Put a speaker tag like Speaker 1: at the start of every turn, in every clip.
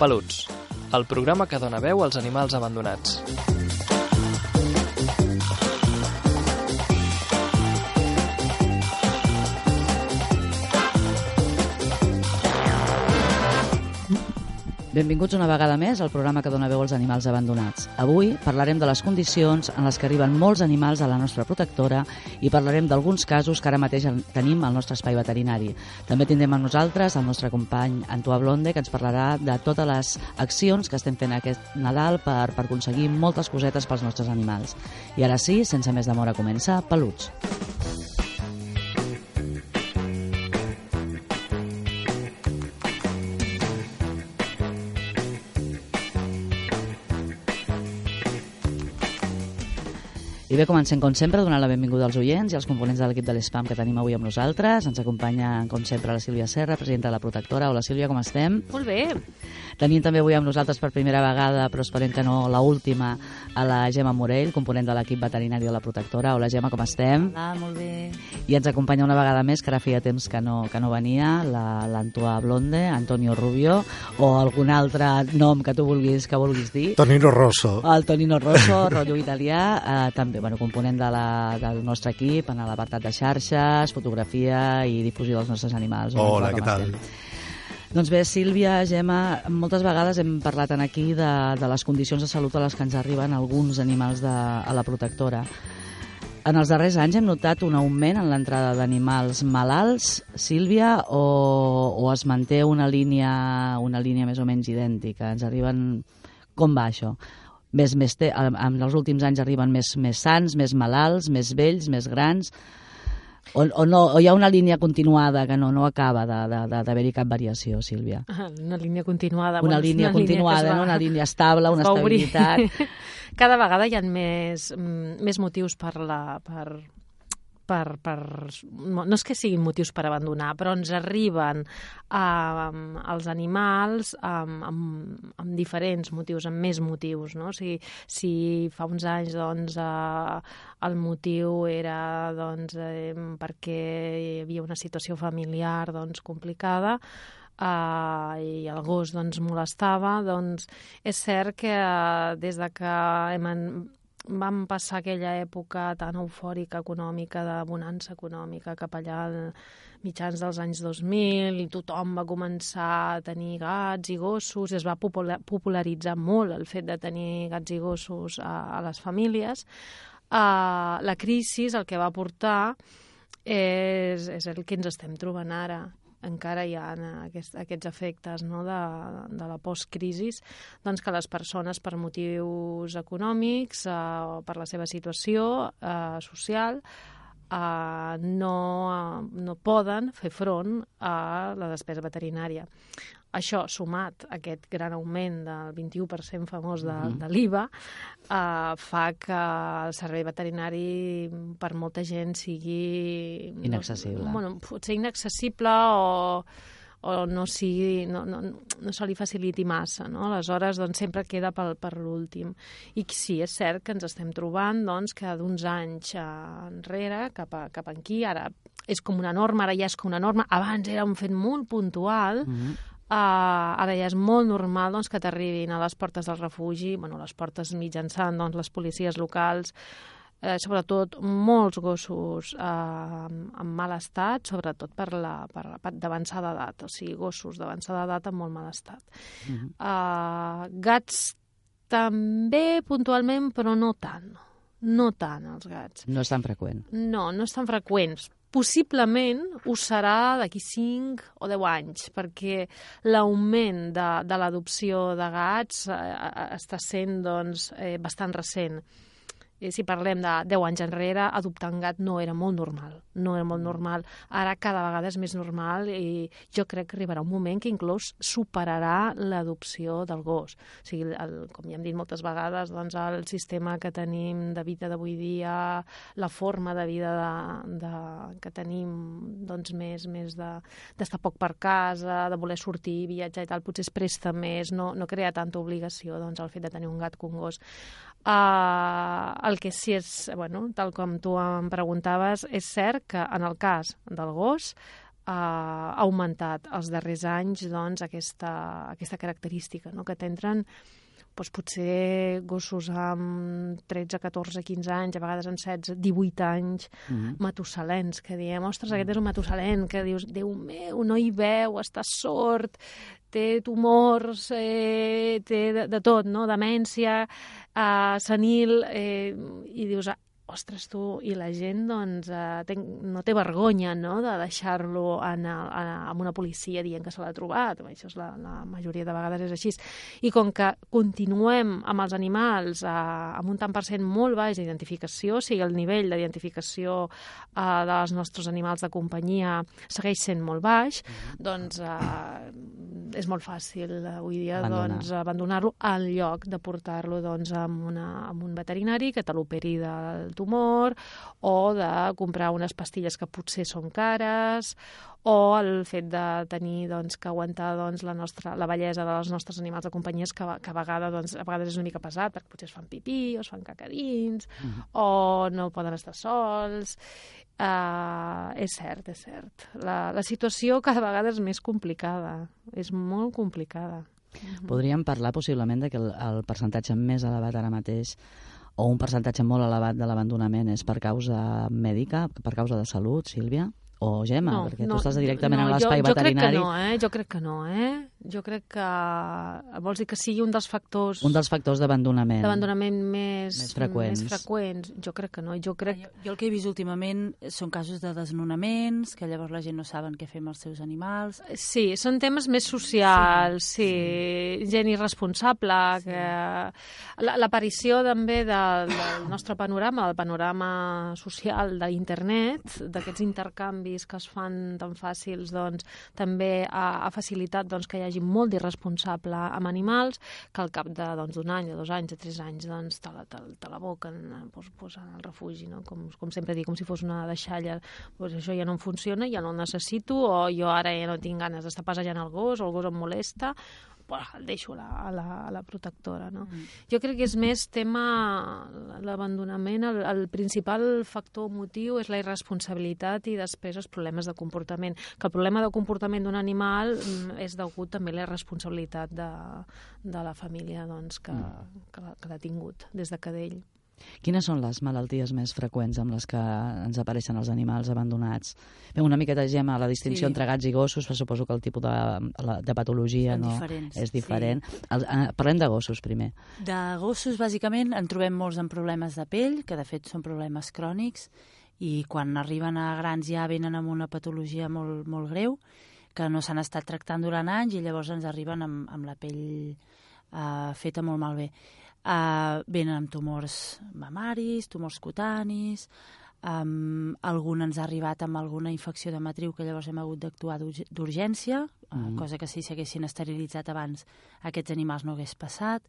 Speaker 1: Peluts, el programa que dona veu als animals abandonats.
Speaker 2: Benvinguts una vegada més al programa que dona veu als animals abandonats. Avui parlarem de les condicions en les que arriben molts animals a la nostra protectora i parlarem d'alguns casos que ara mateix tenim al nostre espai veterinari. També tindrem amb nosaltres el nostre company Antoine Blonde, que ens parlarà de totes les accions que estem fent aquest Nadal per, per aconseguir moltes cosetes pels nostres animals. I ara sí, sense més demora, comença Peluts. I bé, comencem com sempre donant la benvinguda als oients i als components de l'equip de l'ESPAM que tenim avui amb nosaltres. Ens acompanya, com sempre, la Sílvia Serra, presidenta de la Protectora. Hola, Sílvia, com estem?
Speaker 3: Molt bé.
Speaker 2: Tenim també avui amb nosaltres per primera vegada, però esperem que no la última, a la Gemma Morell, component de l'equip veterinari de la Protectora. Hola, Gemma, com estem?
Speaker 3: Hola, molt bé.
Speaker 2: I ens acompanya una vegada més, que ara feia temps que no, que no venia, l'Antoa la, Blonde, Antonio Rubio, o algun altre nom que tu vulguis que vulguis dir.
Speaker 4: Tonino Rosso.
Speaker 2: El Tonino Rosso, rotllo italià, eh, també bueno, component de la, del nostre equip en l'apartat de xarxes, fotografia i difusió dels nostres animals.
Speaker 4: Hola, què tal?
Speaker 2: Doncs bé, Sílvia, Gemma, moltes vegades hem parlat en aquí de, de les condicions de salut a les que ens arriben alguns animals de, a la protectora. En els darrers anys hem notat un augment en l'entrada d'animals malalts, Sílvia, o, o es manté una línia, una línia més o menys idèntica? Ens arriben... Com va això? Més, més té, en els últims anys arriben més, més sants, més malalts, més vells, més grans, o, o, no, o hi ha una línia continuada que no, no acaba d'haver-hi cap variació, Sílvia?
Speaker 3: Una línia continuada.
Speaker 2: Una bueno, línia una continuada, línia va, no? una línia estable, una estabilitat.
Speaker 3: Cada vegada hi ha més, mm, més motius per, la, per, per, per, no és que siguin motius per abandonar, però ens arriben um, els animals amb, amb, amb diferents motius, amb més motius. No? O sigui, si fa uns anys doncs, uh, el motiu era doncs, eh, perquè hi havia una situació familiar doncs, complicada, uh, i el gos doncs, molestava, doncs és cert que uh, des de que hem vam passar aquella època tan eufòrica econòmica, de bonança econòmica, cap allà al mitjans dels anys 2000, i tothom va començar a tenir gats i gossos, i es va popularitzar molt el fet de tenir gats i gossos a, a les famílies. Uh, la crisi el que va portar és, és el que ens estem trobant ara, encara hi ha aquest, aquests efectes no, de, de la postcrisi, doncs que les persones per motius econòmics eh, o per la seva situació eh, social eh, no, no poden fer front a la despesa veterinària. Això, sumat a aquest gran augment del 21% famós de, mm -hmm. de l'IVA, eh, fa que el servei veterinari per molta gent sigui...
Speaker 2: Inaccessible.
Speaker 3: No, bueno, potser inaccessible o o no, sigui, no, no, no se li faciliti massa. No? Aleshores, doncs, sempre queda per, per l'últim. I sí, és cert que ens estem trobant doncs, que d'uns anys enrere, cap, a, cap aquí, ara és com una norma, ara ja és com una norma, abans era un fet molt puntual, mm -hmm Uh, ara ja és molt normal doncs, que t'arribin a les portes del refugi, bueno, les portes mitjançant doncs, les policies locals, eh, sobretot molts gossos eh, en mal estat, sobretot per la, per, per d'avançada edat, o sigui, gossos d'avançada edat en molt mal estat. Uh -huh. uh, gats també puntualment, però no tant. No tant, els gats.
Speaker 2: No és tan freqüent.
Speaker 3: No, no és tan freqüents possiblement ho serà d'aquí 5 o 10 anys, perquè l'augment de, de l'adopció de gats eh, eh està sent doncs, eh, bastant recent si parlem de 10 anys enrere, adoptar un gat no era molt normal, no era molt mm. normal. Ara cada vegada és més normal i jo crec que arribarà un moment que inclús superarà l'adopció del gos. O sigui, el, com ja hem dit moltes vegades, doncs el sistema que tenim de vida d'avui dia, la forma de vida de, de, que tenim doncs més, més d'estar poc per casa, de voler sortir, viatjar i tal, potser es presta més, no, no crea tanta obligació doncs, el fet de tenir un gat que un gos. Uh, el que sí és, bueno, tal com tu em preguntaves, és cert que en el cas del gos ha augmentat els darrers anys doncs, aquesta, aquesta característica, no? que t'entren doncs potser gossos amb 13, 14, 15 anys, a vegades amb 16, 18 anys, mm -hmm. matusalens, que diem, ostres, aquest és un matusalent, que dius, Déu meu, no hi veu, està sord, té tumors, eh, té de, de tot, no? demència, eh, senil, eh, i dius, ostres, tu, i la gent doncs, eh, ten, no té vergonya no? de deixar-lo en, en una policia dient que se l'ha trobat. Això és la, la majoria de vegades és així. I com que continuem amb els animals eh, amb un tant per cent molt baix d'identificació, o sigui, el nivell d'identificació eh, dels nostres animals de companyia segueix sent molt baix, mm-hmm. doncs eh, és molt fàcil eh, avui dia Abandonar. doncs, abandonar-lo al lloc de portar-lo doncs, amb, una, amb un veterinari que te l'operi del tumor o de comprar unes pastilles que potser són cares o el fet de tenir doncs, que aguantar doncs, la, nostra, la bellesa dels nostres animals de companyies que, que a, vegades, doncs, a vegades és una mica pesat perquè potser es fan pipí o es fan cacadins mm -hmm. o no poden estar sols Uh, és cert, és cert. La, la situació cada vegada és més complicada, és molt complicada.
Speaker 2: Podríem parlar possiblement de que el, el percentatge més elevat ara mateix o un percentatge molt elevat de l'abandonament és per causa mèdica, per causa de salut, Sílvia? O Gemma, no, perquè no, tu estàs directament no, a l'espai veterinari.
Speaker 3: Jo crec que no, eh? Jo crec que no, eh? Jo crec que vols dir que sigui un dels factors...
Speaker 2: Un dels factors d'abandonament.
Speaker 3: D'abandonament més,
Speaker 2: més, freqüents.
Speaker 3: més freqüents. Jo crec que no. Jo, crec...
Speaker 4: Jo, jo el que he vist últimament són casos de desnonaments, que llavors la gent no saben què fer amb els seus animals.
Speaker 3: Sí, són temes més socials, sí. sí. sí. Gent irresponsable, sí. que... L'aparició també de, del nostre panorama, el panorama social d'internet, d'aquests intercanvis que es fan tan fàcils, doncs, també ha, ha facilitat doncs, que hi hagi molt d'irresponsable amb animals, que al cap d'un doncs, any, de dos anys, de tres anys, doncs, te la, te, te la boquen pues, pues, al refugi, no? com, com sempre dic, com si fos una deixalla, pues, això ja no em funciona, ja no el necessito, o jo ara ja no tinc ganes d'estar passejant el gos, o el gos em molesta, el deixo a la, a la, a la protectora. No? Mm. Jo crec que és més tema l'abandonament, el, el principal factor motiu és la irresponsabilitat i després els problemes de comportament. Que el problema de comportament d'un animal mm, és degut també a la responsabilitat de, de la família doncs, que, mm. que, que l'ha tingut des de cadell.
Speaker 2: Quines són les malalties més freqüents amb les que ens apareixen els animals abandonats? Fem una miqueta, Gemma, la distinció sí. entre gats i gossos, però suposo que el tipus de, de patologia
Speaker 4: no
Speaker 2: és diferent. Sí. El, eh, parlem de gossos, primer.
Speaker 4: De gossos, bàsicament, en trobem molts amb problemes de pell, que de fet són problemes crònics, i quan arriben a grans ja venen amb una patologia molt, molt greu, que no s'han estat tractant durant anys i llavors ens arriben amb, amb la pell uh, feta molt malbé. Uh, venen amb tumors mamaris, tumors cutanis, um, algun ens ha arribat amb alguna infecció de matriu que llavors hem hagut d'actuar d'urgència, mm. uh, cosa que si s'haguessin esterilitzat abans aquests animals no hagués passat.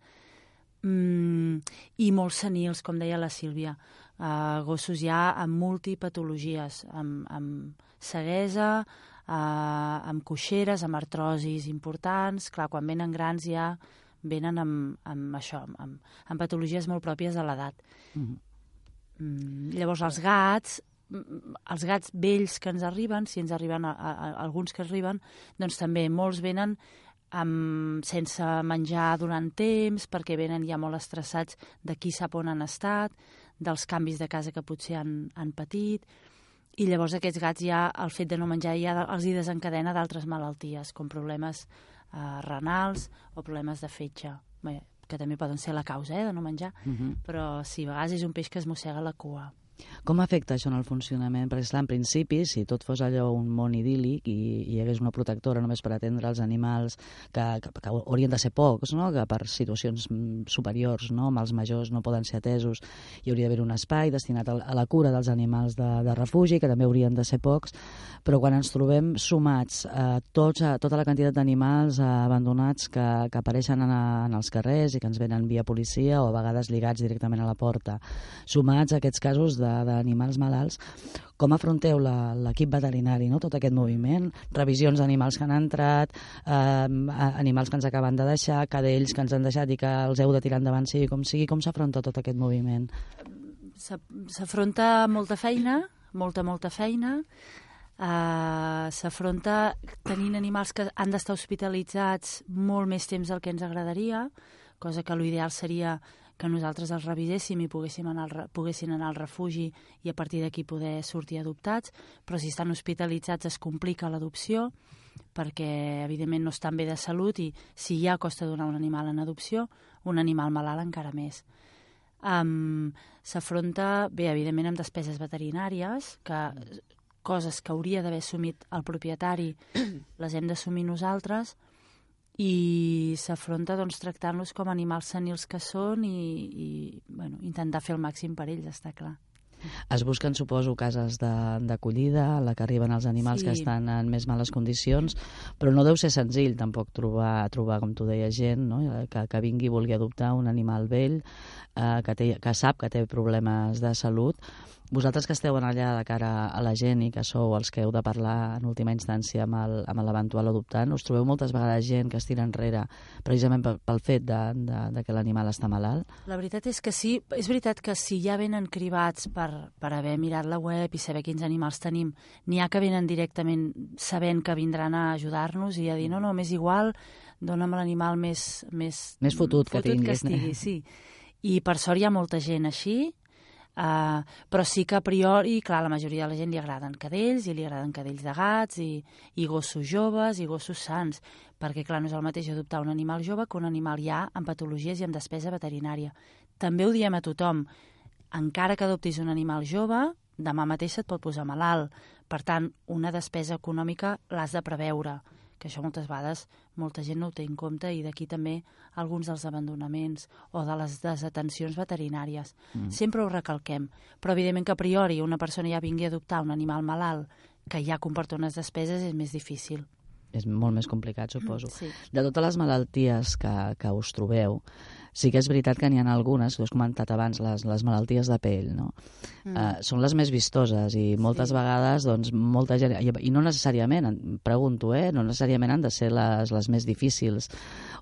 Speaker 4: Mm, I molts senils, com deia la Sílvia, uh, gossos ja amb multipatologies, amb, amb ceguesa, uh, amb coixeres, amb artrosis importants. Clar, quan venen grans ja venen amb, amb això, amb, amb patologies molt pròpies de l'edat. Mm -hmm. mm, llavors, els gats, mm, els gats vells que ens arriben, si ens arriben a, a, a alguns que arriben, doncs també molts venen amb, sense menjar durant temps, perquè venen ja molt estressats de qui sap on han estat, dels canvis de casa que potser han, han patit, i llavors aquests gats ja, el fet de no menjar ja els hi desencadena d'altres malalties, com problemes eh, renals o problemes de fetge, Bé, que també poden ser la causa eh, de no menjar, uh mhm. -huh. però sí, a vegades és un peix que es mossega la cua.
Speaker 2: Com afecta això en el funcionament? Perquè, esclar, en principi, si tot fos allò un món idíl·lic i, hi hagués una protectora només per atendre els animals que, que, que haurien de ser pocs, no? que per situacions superiors, no? els majors no poden ser atesos, hi hauria d'haver un espai destinat a, la cura dels animals de, de refugi, que també haurien de ser pocs, però quan ens trobem sumats a, tots, a tota la quantitat d'animals abandonats que, que apareixen en, a, en els carrers i que ens venen via policia o a vegades lligats directament a la porta, sumats a aquests casos de d'animals malalts, com afronteu l'equip veterinari, no? tot aquest moviment, revisions d'animals que han entrat, eh, animals que ens acaben de deixar, cadells que ens han deixat i que els heu de tirar endavant sigui com sigui, com s'afronta tot aquest moviment?
Speaker 4: S'afronta molta feina, molta, molta feina, Uh, S'afronta tenint animals que han d'estar hospitalitzats molt més temps del que ens agradaria, cosa que l'ideal seria que nosaltres els reviséssim i poguéssim anar al, poguessin anar al refugi i a partir d'aquí poder sortir adoptats, però si estan hospitalitzats es complica l'adopció perquè evidentment no estan bé de salut i si ja costa donar un animal en adopció, un animal malalt encara més. Um, S'afronta, bé, evidentment, amb despeses veterinàries, que coses que hauria d'haver assumit el propietari les hem d'assumir nosaltres, i s'afronta doncs, tractant-los com animals senils que són i, i bueno, intentar fer el màxim per ells, està clar.
Speaker 2: Es busquen, suposo, cases d'acollida a la que arriben els animals sí. que estan en més males condicions, però no deu ser senzill tampoc trobar, trobar com tu deies, gent no? que, que vingui i vulgui adoptar un animal vell, eh, que, té, que sap que té problemes de salut, vosaltres que esteu allà de cara a la gent i que sou els que heu de parlar en última instància amb l'eventual adoptant, us trobeu moltes vegades gent que es tira enrere precisament pel, pel fet de, de, de que l'animal està malalt?
Speaker 4: La veritat és que sí. És veritat que si ja venen cribats per, per haver mirat la web i saber quins animals tenim, n'hi ha que venen directament sabent que vindran a ajudar-nos i a dir no, no, més igual, dona'm l'animal més, més...
Speaker 2: Més fotut,
Speaker 4: fotut
Speaker 2: que tinguis.
Speaker 4: Que estigui, sí. I per sort hi ha molta gent així, Uh, però sí que a priori, clar, la majoria de la gent li agraden cadells i li agraden cadells de gats i, i gossos joves i gossos sants, perquè clar, no és el mateix adoptar un animal jove que un animal ja amb patologies i amb despesa veterinària. També ho diem a tothom, encara que adoptis un animal jove, demà mateix et pot posar malalt. Per tant, una despesa econòmica l'has de preveure que això moltes vegades molta gent no ho té en compte i d'aquí també alguns dels abandonaments o de les desatencions veterinàries. Mm. Sempre ho recalquem, però evidentment que a priori una persona ja vingui a adoptar un animal malalt que ja comporta unes despeses és més difícil.
Speaker 2: És molt més complicat, suposo.
Speaker 4: Sí.
Speaker 2: De totes les malalties que, que us trobeu, Sí que és veritat que n'hi ha algunes, tu has comentat abans, les, les malalties de pell, no? Mm. Uh, són les més vistoses i moltes sí. vegades, doncs, molta gent... I, I no necessàriament, pregunto, eh? No necessàriament han de ser les, les més difícils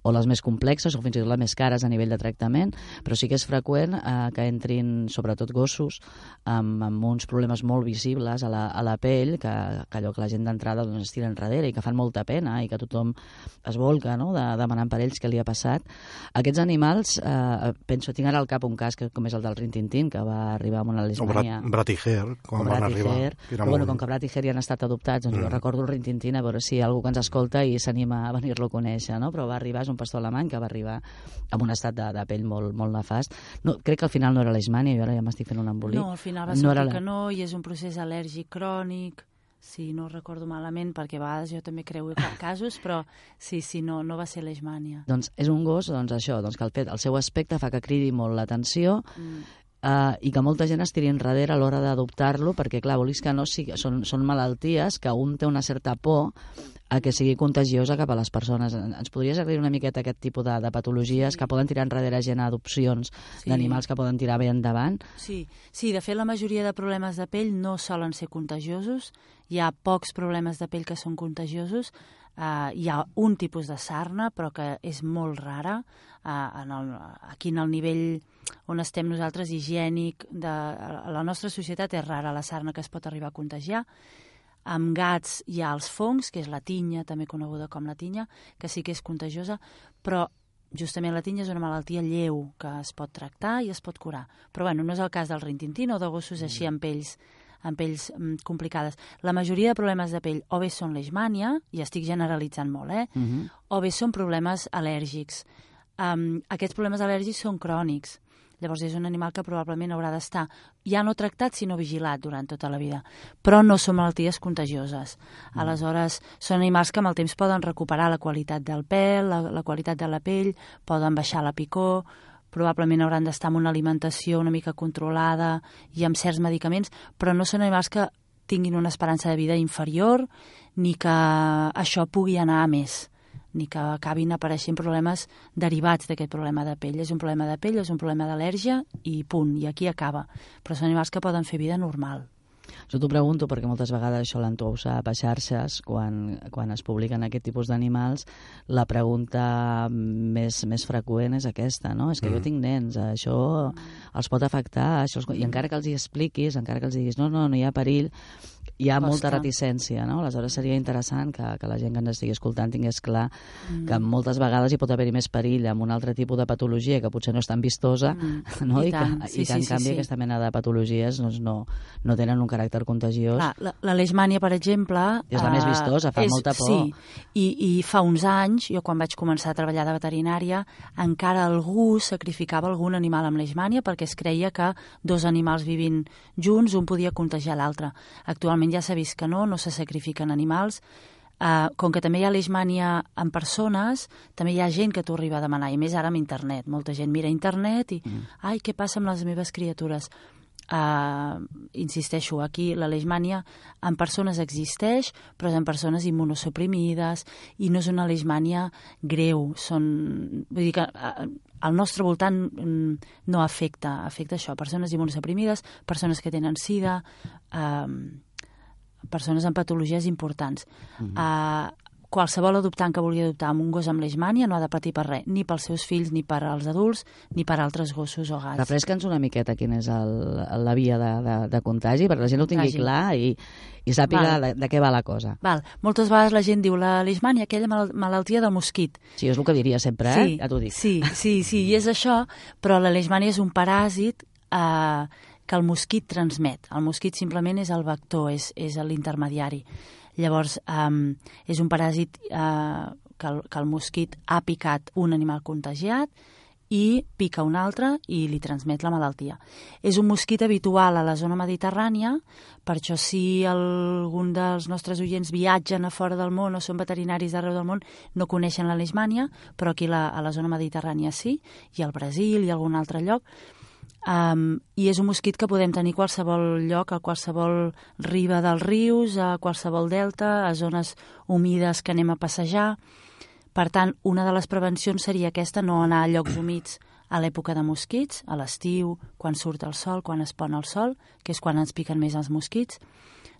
Speaker 2: o les més complexes o fins i tot les més cares a nivell de tractament, però sí que és freqüent eh, que entrin, sobretot gossos, amb, amb uns problemes molt visibles a la, a la pell, que, que allò que la gent d'entrada doncs, es tira enrere i que fan molta pena i que tothom es volca no? de, demanant per ells què li ha passat. Aquests animals animals, eh, penso, tinc ara al cap un cas que, com és el del Rintintín, que va arribar amb una lesmania...
Speaker 5: O Brat, Brat i Her, quan van arribar. Her,
Speaker 2: però, molt... bueno, com que Brat i Her ja han estat adoptats, doncs mm. jo recordo el Rintintín, a veure si algú que ens escolta i s'anima a venir-lo a conèixer, no? Però va arribar, és un pastor alemany que va arribar amb un estat de, de pell molt, molt nefast. No, crec que al final no era leishmania, jo ara ja m'estic fent un embolic.
Speaker 4: No, al final va no sortir la... que no, i és un procés al·lèrgic crònic si no recordo malament, perquè a vegades jo també creu casos, però sí, sí, no, no va ser leishmania.
Speaker 2: Doncs és un gos, doncs això, doncs que el, fet, el seu aspecte fa que cridi molt l'atenció, mm. Uh, i que molta gent es tiri enrere a l'hora d'adoptar-lo, perquè, clar, volis que no, sí, són, són malalties que un té una certa por a que sigui contagiosa cap a les persones. Ens podries aclarir una miqueta aquest tipus de, de patologies sí. que poden tirar enrere gent a adopcions sí. d'animals que poden tirar bé endavant?
Speaker 4: Sí. sí, de fet la majoria de problemes de pell no solen ser contagiosos, hi ha pocs problemes de pell que són contagiosos, uh, hi ha un tipus de sarna però que és molt rara, uh, en el, aquí en el nivell on estem nosaltres higiènic de la nostra societat és rara la sarna que es pot arribar a contagiar amb gats hi ha els fongs, que és la tinya, també coneguda com la tinya, que sí que és contagiosa, però justament la tinya és una malaltia lleu que es pot tractar i es pot curar. Però bueno, no és el cas del rintintín o de gossos així amb pells amb pells mm, complicades. La majoria de problemes de pell o bé són leishmània, i estic generalitzant molt, eh? Uh -huh. o bé són problemes al·lèrgics. Um, aquests problemes al·lèrgics són crònics Llavors és un animal que probablement haurà d'estar ja no tractat sinó vigilat durant tota la vida. Però no són malalties contagioses. Mm. Aleshores, són animals que amb el temps poden recuperar la qualitat del pèl, la, la qualitat de la pell, poden baixar la picor, probablement hauran d'estar amb una alimentació una mica controlada i amb certs medicaments, però no són animals que tinguin una esperança de vida inferior ni que això pugui anar a més ni que acabin apareixent problemes derivats d'aquest problema de pell. És un problema de pell, és un problema d'al·lèrgia i punt, i aquí acaba. Però són animals que poden fer vida normal.
Speaker 2: Jo t'ho pregunto perquè moltes vegades això l'entousa a xarxes, quan, quan es publiquen aquest tipus d'animals, la pregunta més, més freqüent és aquesta, no? És que mm. jo tinc nens, això els pot afectar, això els... i encara que els hi expliquis, encara que els diguis no, no, no hi ha perill, hi ha Costa. molta reticència, no? Aleshores seria interessant que, que la gent que ens estigui escoltant tingués clar mm. que moltes vegades hi pot haver-hi més perill amb un altre tipus de patologia que potser no és tan vistosa, mm. no? I, I, tant. que, sí, i que sí, en sí, canvi sí. aquesta mena de patologies doncs, no, no tenen un caràcter contagiós.
Speaker 4: Clar, la, la per exemple...
Speaker 2: És la més eh, vistosa, fa és, molta por.
Speaker 4: Sí, i, i fa uns anys, jo quan vaig començar a treballar de veterinària, encara algú sacrificava algun animal amb leishmània perquè es creia que dos animals vivint junts, un podia contagiar l'altre. Actualment ja s'ha vist que no, no se sacrifiquen animals, Uh, com que també hi ha leishmània en persones, també hi ha gent que t'ho arriba a demanar, i més ara amb internet. Molta gent mira internet i, mm. ai, què passa amb les meves criatures? Uh, insisteixo, aquí la leishmània en persones existeix, però és en persones immunosuprimides i no és una leishmània greu. Són, vull dir que uh, al nostre voltant mm, no afecta, afecta això, persones immunosuprimides, persones que tenen sida, uh, persones amb patologies importants. Uh -huh. uh, qualsevol adoptant que vulgui adoptar amb un gos amb leishmània no ha de patir per res, ni pels seus fills, ni per als adults, ni per altres gossos o gats.
Speaker 2: Refresca'ns una miqueta quina és el, la via de, de, de contagi, perquè la gent ho tingui contagi. clar i, i sàpiga de, de què va la cosa.
Speaker 4: Val. Moltes vegades la gent diu la leishmània, aquella mal malaltia del mosquit.
Speaker 2: Sí, és el que diria sempre, eh?
Speaker 4: Sí,
Speaker 2: ja t'ho dic.
Speaker 4: Sí, sí, sí, i és això, però la leishmània és un paràsit eh, que el mosquit transmet. El mosquit simplement és el vector, és, és l'intermediari. Llavors, um, és un paràsit uh, que, el, que el mosquit ha picat un animal contagiat i pica un altre i li transmet la malaltia. És un mosquit habitual a la zona mediterrània, per això si algun dels nostres oients viatgen a fora del món o són veterinaris d'arreu del món, no coneixen la leishmània, però aquí la, a la zona mediterrània sí, i al Brasil i a algun altre lloc. Um, I és un mosquit que podem tenir a qualsevol lloc, a qualsevol riba dels rius, a qualsevol delta, a zones humides que anem a passejar. Per tant, una de les prevencions seria aquesta, no anar a llocs humits a l'època de mosquits, a l'estiu, quan surt el sol, quan es pon el sol, que és quan ens piquen més els mosquits.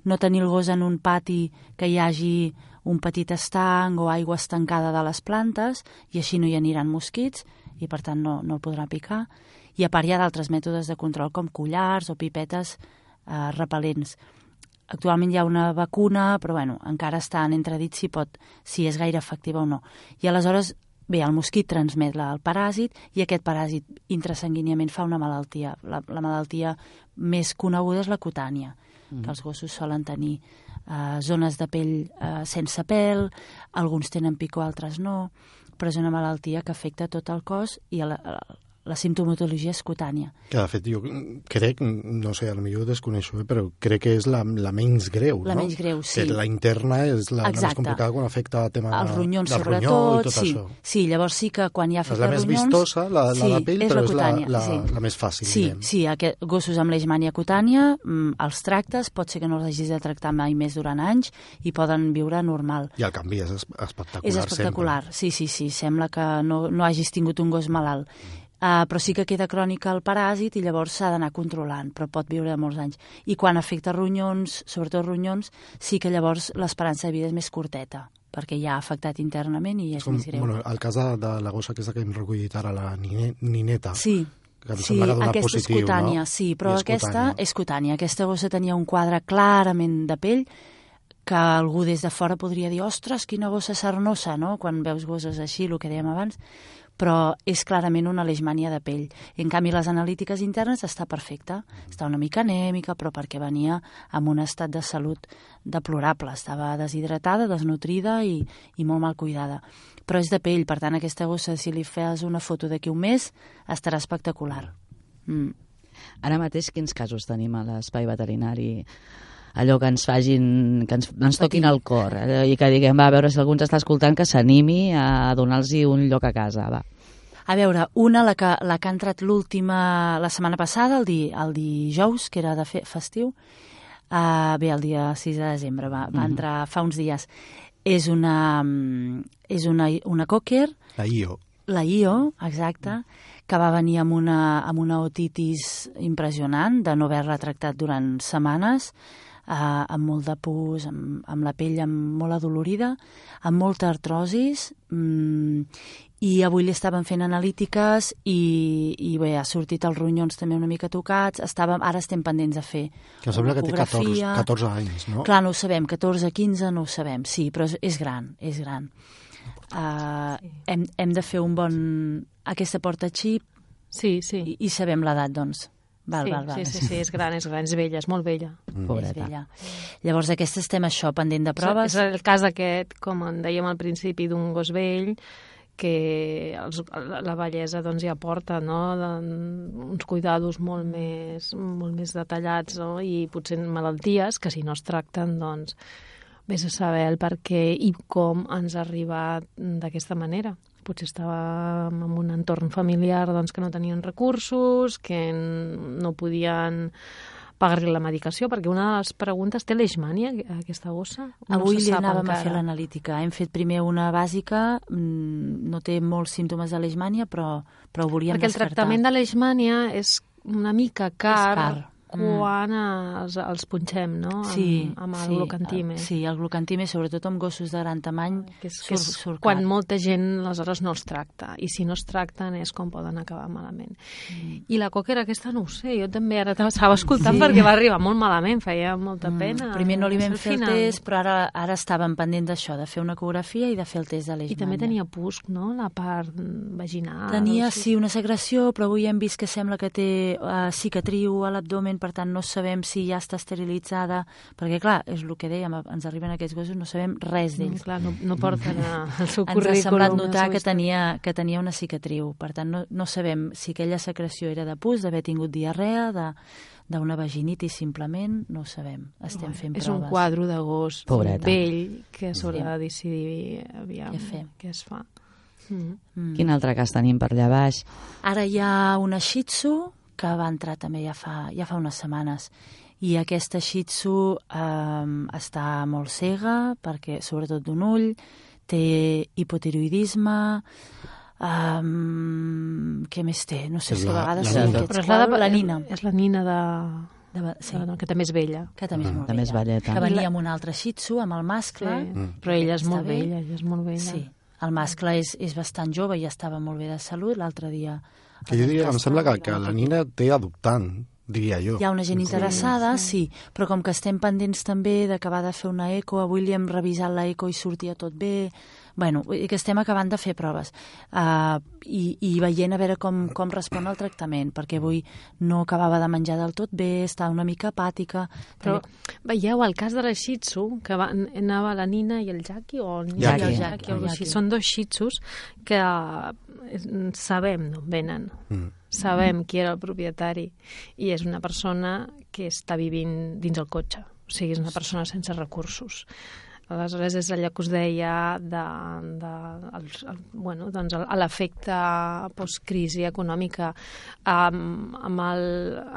Speaker 4: No tenir el gos en un pati que hi hagi un petit estanc o aigua estancada de les plantes i així no hi aniran mosquits i per tant no, no el podrà picar i a part hi ha d'altres mètodes de control com collars o pipetes eh, repel·lents. Actualment hi ha una vacuna, però bueno, encara està en entredit si, pot, si és gaire efectiva o no. I aleshores, bé, el mosquit transmet la, el paràsit i aquest paràsit intrasanguíniament fa una malaltia. La, la malaltia més coneguda és la cutània, mm. que els gossos solen tenir eh, zones de pell eh, sense pèl, alguns tenen picor, altres no, però és una malaltia que afecta tot el cos i el, el, la simptomatologia és cutània.
Speaker 5: Que, de fet, jo crec, no sé, potser desconeixo, eh, però crec que és la, la menys greu,
Speaker 4: la
Speaker 5: no?
Speaker 4: menys greu, sí.
Speaker 5: Que la interna és la, la més complicada quan afecta el tema
Speaker 4: Els ronyons,
Speaker 5: del
Speaker 4: sobretot,
Speaker 5: ronyó i tot
Speaker 4: sí.
Speaker 5: això.
Speaker 4: Sí, llavors sí que quan hi ha
Speaker 5: efecte ronyons... És la més vistosa, la, la sí, de pell, però és la, la, sí. la més fàcil.
Speaker 4: Sí, diguem. sí, aquest, gossos amb leishmània cutània, mm, els tractes, pot ser que no els hagis de tractar mai més durant anys i poden viure normal.
Speaker 5: I el canvi és espectacular,
Speaker 4: És espectacular,
Speaker 5: sempre.
Speaker 4: sí, sí, sí. Sembla que no, no hagis tingut un gos malalt. Mm Uh, però sí que queda crònica el paràsit i llavors s'ha d'anar controlant, però pot viure molts anys. I quan afecta ronyons, sobretot ronyons, sí que llavors l'esperança de vida és més curteta, perquè ja ha afectat internament i és Com, més greu.
Speaker 5: Bueno, el cas de, de la gossa aquesta que hem recollit ara, la nineta,
Speaker 4: sí,
Speaker 5: que em
Speaker 4: sí,
Speaker 5: que
Speaker 4: aquesta
Speaker 5: positiu,
Speaker 4: és cutània,
Speaker 5: no?
Speaker 4: sí, però
Speaker 5: és
Speaker 4: aquesta
Speaker 5: cutània.
Speaker 4: és cutània. Aquesta gossa tenia un quadre clarament de pell que algú des de fora podria dir ostres, quina gossa sarnosa, no?, quan veus gosses així, el que dèiem abans, però és clarament una leishmània de pell. En canvi, les analítiques internes està perfecta. Està una mica anèmica, però perquè venia amb un estat de salut deplorable. Estava deshidratada, desnutrida i, i molt mal cuidada. Però és de pell, per tant, aquesta gossa, si li fes una foto d'aquí un mes, estarà espectacular. Mm.
Speaker 2: Ara mateix, quins casos tenim a l'espai veterinari allò que ens fagin, que ens, ens toquin el cor allò, i que diguem, va, a veure si algú ens està escoltant que s'animi a donar-los un lloc a casa, va.
Speaker 4: A veure, una, la que, la que ha entrat l'última, la setmana passada, el, di, el dijous, que era de fe, festiu, uh, bé, el dia 6 de desembre, va, va mm -hmm. entrar fa uns dies. És una, és una, una cocker...
Speaker 5: La IO.
Speaker 4: La IO, exacte, que va venir amb una, amb una otitis impressionant, de no haver-la tractat durant setmanes, eh, amb molt de pus, amb, amb la pell amb molt adolorida, amb molta artrosis, mm, i avui li estaven fent analítiques i, i bé, ha sortit els ronyons també una mica tocats, estàvem, ara estem pendents de fer
Speaker 5: Que sembla que té 14,
Speaker 4: ecografia.
Speaker 5: 14 anys, no?
Speaker 4: Clar, no ho sabem, 14, 15 no ho sabem, sí, però és, és gran, és gran. Uh, hem, hem de fer un bon... Aquesta porta xip
Speaker 3: Sí, sí.
Speaker 4: i, i sabem l'edat, doncs. Val,
Speaker 3: sí,
Speaker 4: val, val.
Speaker 3: sí, sí, sí, és gran, és gran, és vella, és molt vella.
Speaker 4: És
Speaker 2: Pobreta.
Speaker 4: vella. Llavors, aquesta estem això, pendent de proves.
Speaker 3: És el cas aquest, com en dèiem al principi, d'un gos vell, que els, la bellesa doncs, ja porta no? de, uns cuidados molt més, molt més detallats no? i potser malalties que si no es tracten doncs, vés a saber el per què i com ens ha arribat d'aquesta manera. Potser estava en un entorn familiar doncs, que no tenien recursos, que no podien pagar-li la medicació, perquè una de les preguntes, té leishmània, aquesta gossa?
Speaker 4: Avui
Speaker 3: se
Speaker 4: li anàvem a
Speaker 3: encara.
Speaker 4: fer l'analítica. Hem fet primer una bàsica, mm, no té molts símptomes de leishmània, però, però ho volíem
Speaker 3: Perquè el
Speaker 4: descartar.
Speaker 3: tractament de leishmània és una mica car,
Speaker 4: car.
Speaker 3: Quan els, els punxem, no?
Speaker 4: Sí,
Speaker 3: amb, amb el
Speaker 4: sí,
Speaker 3: glucantime.
Speaker 4: el- Sí, el glucantime, sobretot amb gossos de gran tamany,
Speaker 3: Que és, que és
Speaker 4: surt
Speaker 3: quan molta gent aleshores no els tracta i si no es tracten és com poden acabar malament
Speaker 4: Mm.
Speaker 3: i la coquera aquesta no ho sé jo també ara t'estava escoltant
Speaker 4: Sí.
Speaker 3: perquè va arribar molt malament feia molta pena
Speaker 4: Mm, Primer no li vam fer el test, però ara, ara estàvem pendents d'això, de fer una ecografia i de fer el test de
Speaker 3: i
Speaker 4: leishmània.
Speaker 3: també tenia pusc, no? la part vaginal
Speaker 4: Tenia,
Speaker 3: o sigui.
Speaker 4: sí, una secreció, però avui hem vist que sembla que té uh, cicatriu a l'abdomen, per tant no sabem si ja està esterilitzada, perquè clar, és el que dèiem, ens arriben aquests gossos, no sabem res
Speaker 3: no,
Speaker 4: d'ells.
Speaker 3: clar, no, no porten a- el seu
Speaker 4: Ens ha
Speaker 3: currículum
Speaker 4: semblat
Speaker 3: la
Speaker 4: notar que tenia, que tenia una cicatriu, per tant no, no sabem si aquella secreció era de pus, d'haver tingut diarrea, de d'una vaginitis simplement, no ho sabem. Estem fent
Speaker 3: és
Speaker 4: proves.
Speaker 3: un quadre de gos
Speaker 2: Pobreta.
Speaker 3: vell que s'haurà
Speaker 4: Sí.
Speaker 3: de decidir aviam
Speaker 4: Què fem.
Speaker 3: què es fa. Mm.
Speaker 4: Mm.
Speaker 2: Quin altre cas tenim per allà baix?
Speaker 4: Ara hi ha una Shih Tzu que va entrar també ja fa, ja fa unes setmanes i aquesta Shih Tzu eh, està molt cega, perquè sobretot d'un ull, té hipotiroidisme, um, què més té? No sé
Speaker 5: És
Speaker 4: si a
Speaker 5: la-
Speaker 4: vegades
Speaker 5: la
Speaker 4: aquests
Speaker 3: Però és la, de,
Speaker 4: la nina,
Speaker 3: és la nina de,
Speaker 4: de, sí,
Speaker 3: de, que també és vella.
Speaker 4: que també és
Speaker 5: Mm.
Speaker 4: molt
Speaker 2: També és
Speaker 4: vella.
Speaker 2: velleta.
Speaker 4: Que venia amb un altre Shih Tzu, amb el mascle,
Speaker 3: Sí.
Speaker 5: Mm.
Speaker 3: Però ella és molt vella, ella és molt vella.
Speaker 4: Sí, el mascle és, és bastant jove i estava molt bé de salut. L'altre dia...
Speaker 5: Que jo diria, em sembla que, que la nina té adoptant, diria jo.
Speaker 4: Hi ha una gent interessada, sí, però com que estem pendents també d'acabar de fer una eco, avui li hem revisat la eco i sortia tot bé, bueno, que estem acabant de fer proves uh, i, i veient a veure com, com respon el tractament, perquè avui no acabava de menjar del tot bé, estava una mica apàtica.
Speaker 3: Però
Speaker 4: També-
Speaker 3: veieu el cas de la Shih Tzu, que va, anava la Nina i el Jackie, o el
Speaker 5: Jackie.
Speaker 3: i el
Speaker 4: Jackie,
Speaker 3: o així.
Speaker 4: Jackie.
Speaker 3: Són dos Shih Tzus que eh, sabem d'on venen.
Speaker 5: Mm.
Speaker 3: Sabem qui era el propietari i és una persona que està vivint dins el cotxe. O sigui, és una persona sense recursos. Aleshores, és allò que us deia de, de el, el, bueno, doncs l'efecte postcrisi econòmica. Amb, amb, el,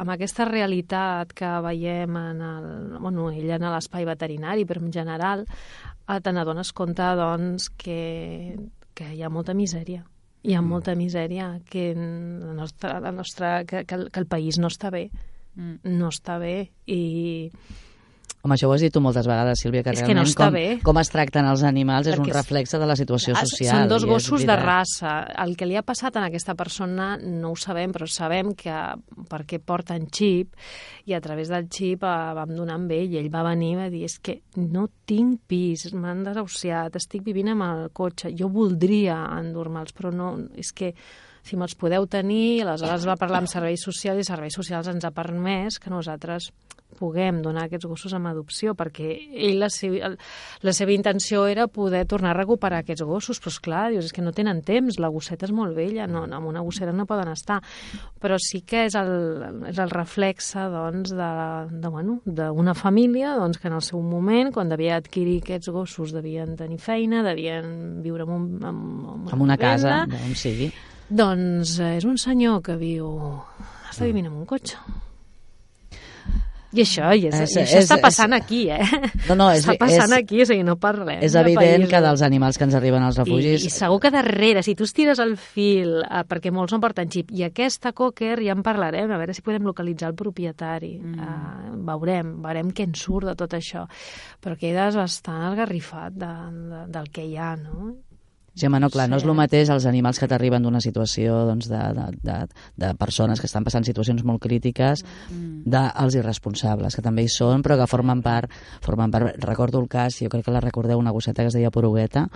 Speaker 3: amb aquesta realitat que veiem en el, bueno, ella en l'espai veterinari, però en general, eh, te n'adones compte doncs, que, que hi ha molta misèria. Hi ha molta misèria que, la nostra, la nostra, que, que, el, que el país no està bé.
Speaker 4: Mm.
Speaker 3: no està bé i
Speaker 2: Home, això ho has dit tu moltes vegades, Sílvia, que
Speaker 3: És que
Speaker 2: realment
Speaker 3: no està
Speaker 2: com,
Speaker 3: bé.
Speaker 2: com es tracten els animals és
Speaker 3: Perquè
Speaker 2: un
Speaker 3: és-
Speaker 2: reflexe de la situació
Speaker 3: Ah,
Speaker 2: social.
Speaker 3: Són dos gossos de raça. El que li ha passat a aquesta persona no ho sabem, però sabem que perquè porten xip i a través del xip eh, vam donar amb ell i ell va venir i va dir és que no tinc pis, m'han desahuciat, estic vivint amb el cotxe, jo voldria endur-me'ls, però no, és que si me'ls podeu tenir, aleshores va parlar amb serveis socials i serveis socials ens ha permès que nosaltres puguem donar aquests gossos amb adopció, perquè ell la, seva, la seva intenció era poder tornar a recuperar aquests gossos, però esclar, dius, és que no tenen temps, la gosseta és molt vella, no, amb una gossera no poden estar, però sí que és el, és el reflexe doncs, de, de, bueno, d'una família doncs, que en el seu moment, quan devia adquirir aquests gossos, devien tenir feina, devien viure en, un, en, en
Speaker 2: En una casa, on sigui.
Speaker 3: doncs eh, és un senyor que viu... està vivint en un cotxe. I això, i, és,
Speaker 2: És-
Speaker 3: i això
Speaker 2: és-
Speaker 3: està passant
Speaker 2: és-
Speaker 3: aquí, eh?
Speaker 2: No, no, és-
Speaker 3: està passant
Speaker 2: és-
Speaker 3: aquí, o sigui, no parlem.
Speaker 2: És
Speaker 3: de
Speaker 2: evident que dels animals que ens arriben als
Speaker 3: I,
Speaker 2: refugis...
Speaker 3: I segur que darrere, si tu estires el fil, eh, perquè molts no porten xip, i aquesta cocker ja en parlarem, a veure si podem localitzar el propietari. Mm. Uh, veurem, veurem què en surt de tot això. Però quedes bastant esgarrifat de, de, del que hi ha, no?
Speaker 2: Sí, home, no, clar, no és el mateix els animals que t'arriben d'una situació doncs, de, de, de, de persones que estan passant situacions molt crítiques
Speaker 3: Mm.
Speaker 2: dels irresponsables, que també hi són, però que formen part, formen part. Recordo el cas, jo crec que la recordeu, una gosseta que es deia Porugueta,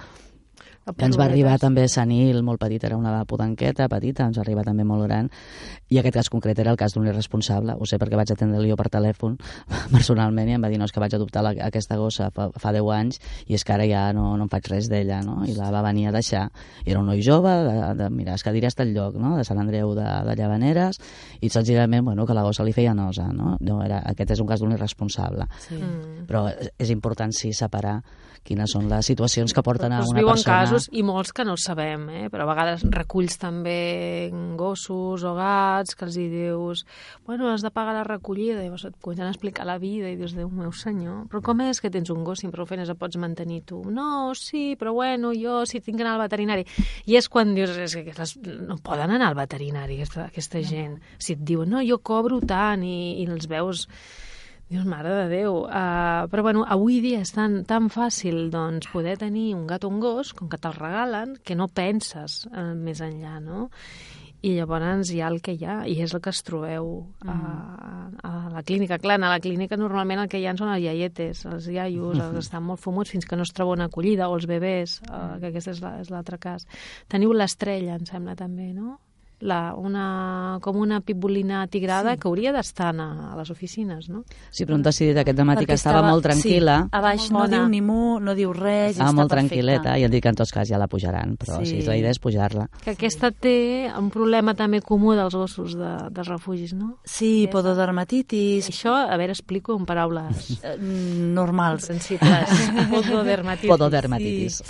Speaker 2: que ens va arribar també senil, molt petit, era una podanqueta petita, ens va arribar també molt gran, i aquest cas concret era el cas d'un irresponsable, ho sé perquè vaig atendre-li jo per telèfon personalment i em va dir, no, és que vaig adoptar la, aquesta gossa fa, fa 10 anys i és que ara ja no, no em faig res d'ella, no? I la va venir a deixar. I era un noi jove, de, de mira, es que diré hasta el lloc, no? De Sant Andreu de, de Llavaneres, i senzillament, bueno, que la gossa li feia nosa, no? no era, aquest és un cas d'un irresponsable.
Speaker 4: Sí.
Speaker 3: Mm.
Speaker 2: Però és important, sí, separar quines són les situacions que porten a
Speaker 3: Pues
Speaker 2: una
Speaker 3: viuen
Speaker 2: persona...
Speaker 3: casos i molts que no sabem, eh? però a vegades reculls també gossos o gats que els hi dius bueno, has de pagar la recollida i et comencen a explicar la vida i dius, Déu meu senyor, però com és que tens un gos si prou feines el pots mantenir tu? No, sí, però bueno, jo si tinc que anar al veterinari i és quan dius, és que aquestes, no poden anar al veterinari aquesta, aquesta gent si et diuen, no, jo cobro tant i, i els veus Dius, mare de Déu. Uh, però, bueno, avui dia és tan, tan fàcil doncs, poder tenir un gat o un gos, com que te'l regalen, que no penses uh, més enllà, no? I llavors hi ha el que hi ha, i és el que es trobeu a, a la clínica. Clar, a la clínica normalment el que hi ha són els iaietes, els iaios, els que estan molt fumuts fins que no es troba una acollida, o els bebès, uh, que aquest és la- és l'altre cas. Teniu l'estrella, em sembla, també, no? La, una, com una pitbullina tigrada sí. que hauria d'estar a, a les oficines, no?
Speaker 2: Sí, però hem decidit aquest matí
Speaker 4: Perquè
Speaker 2: que estava, molt tranquil·la.
Speaker 4: Sí, a baix no
Speaker 3: bona.
Speaker 4: diu ni mu, no diu res, i
Speaker 2: Estava
Speaker 4: està
Speaker 2: molt
Speaker 4: perfecta.
Speaker 2: tranquil·leta i han dit que en tots cas ja la pujaran, però sí,
Speaker 4: Sí.
Speaker 2: sí la idea és pujar-la.
Speaker 3: Que aquesta té un problema també comú dels gossos de, dels refugis, no?
Speaker 4: Sí, pododermatitis,
Speaker 3: Això, a veure, explico en paraules
Speaker 4: eh, normals.
Speaker 3: sensibles. Pododermatitis.
Speaker 2: Pododermatitis.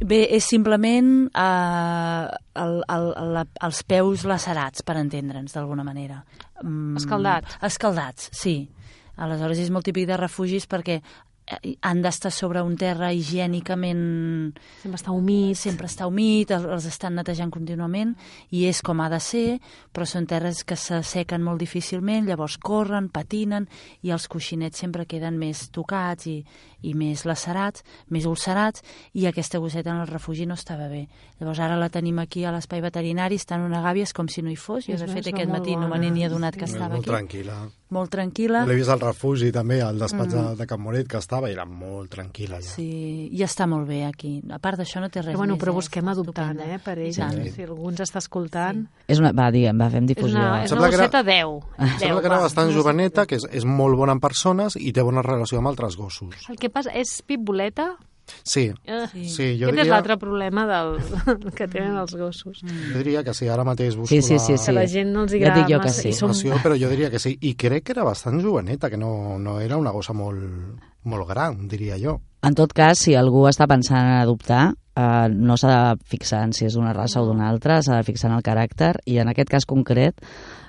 Speaker 4: Bé, és simplement eh, el, el, el, els peus lacerats, per entendre'ns, d'alguna manera. Mm,
Speaker 3: Escaldats.
Speaker 4: Escaldats, sí. Aleshores és molt típic de refugis perquè eh, han d'estar sobre un terra higiènicament
Speaker 3: Sempre està humit.
Speaker 4: sempre està humit, el- els estan netejant contínuament i és com ha de ser, però són terres que s'assequen molt difícilment, llavors corren, patinen i els coixinets sempre queden més tocats i, i més lacerats, més ulcerats i aquesta gosseta en el refugi no estava bé. Llavors ara la tenim aquí a l'espai veterinari, està en una gàbia, és com si no hi fos. Jo,
Speaker 3: És
Speaker 4: de fet,
Speaker 3: és
Speaker 4: aquest matí no me
Speaker 3: bona.
Speaker 4: n'he adonat que
Speaker 3: Sí.
Speaker 4: estava
Speaker 5: molt
Speaker 4: aquí.
Speaker 5: tranquil·la.
Speaker 4: Molt tranquil·la.
Speaker 5: L'he vist al refugi també, al despatx mm. de Can Moret, que estava i era molt tranquil·la. Ja.
Speaker 4: Sí, i està molt bé aquí. A part d'això no té res
Speaker 3: Però, bueno,
Speaker 4: més.
Speaker 3: però
Speaker 4: eh?
Speaker 3: busquem adoptant, eh, per ell.
Speaker 4: tant.
Speaker 3: Si algú ens està escoltant...
Speaker 2: És una, va, diguem, va, fem
Speaker 3: És
Speaker 2: difusió.
Speaker 3: una, és una
Speaker 5: que era-
Speaker 3: gosseta 10.
Speaker 5: Sembla que era bastant joveneta, que és, és molt bona en persones i té bona relació amb altres gossos.
Speaker 3: El que passa és pitboleta.
Speaker 5: Sí,
Speaker 3: Eh,
Speaker 4: Sí.
Speaker 5: sí, jo
Speaker 3: Aquest és
Speaker 5: diria,
Speaker 3: l'altre problema del, que tenen els gossos.
Speaker 5: jo diria que sí, ara mateix busco
Speaker 2: Sí, sí, sí,
Speaker 5: la
Speaker 2: sí.
Speaker 3: Que la gent no els
Speaker 2: Ja
Speaker 3: agrada
Speaker 2: dic jo que
Speaker 3: massa.
Speaker 2: sí.
Speaker 3: I som...
Speaker 5: informació, però jo diria que sí. I crec que era bastant joveneta, que no, no era una gossa molt, molt gran, diria jo.
Speaker 2: En tot cas, si algú està pensant en adoptar, eh, no s'ha de fixar en si és d'una raça o d'una altra, s'ha de fixar en el caràcter, i en aquest cas concret,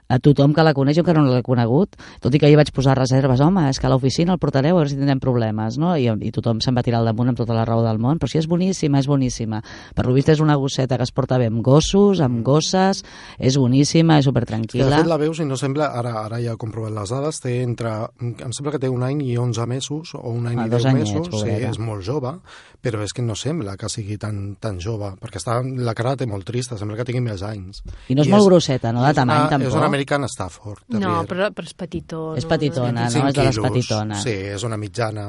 Speaker 2: a tothom que la coneix, jo encara no l'he conegut, tot i que hi vaig posar reserves, home, és que a l'oficina el portareu a veure si tindrem problemes, no? I, i tothom se'n va tirar al damunt amb tota la raó del món, però si és boníssima, és boníssima. Per lo vist és una gosseta que es porta bé amb gossos, amb gosses, és boníssima, és
Speaker 5: Que de
Speaker 2: supertranquil·la.
Speaker 5: fet la veus i no sembla, ara, ara ja he comprovat les dades, té entre, em sembla que té un any i 11 mesos, o un any
Speaker 2: Ah,
Speaker 5: i
Speaker 2: dos
Speaker 5: 10
Speaker 2: anyets,
Speaker 5: mesos, sí, és molt jove, però és que no sembla que sigui tan, tan jove, perquè està, la cara té molt trista, sembla que tingui més anys.
Speaker 2: I no és molt grosseta, no, de
Speaker 5: és
Speaker 2: tamany,
Speaker 5: una,
Speaker 2: tampoc.
Speaker 5: És un American Stafford.
Speaker 3: No,
Speaker 5: Terrier.
Speaker 3: però, però és petitó.
Speaker 2: És
Speaker 3: no?
Speaker 2: petitona, no?
Speaker 5: 25
Speaker 2: És de les petitones.
Speaker 5: Sí, és una mitjana.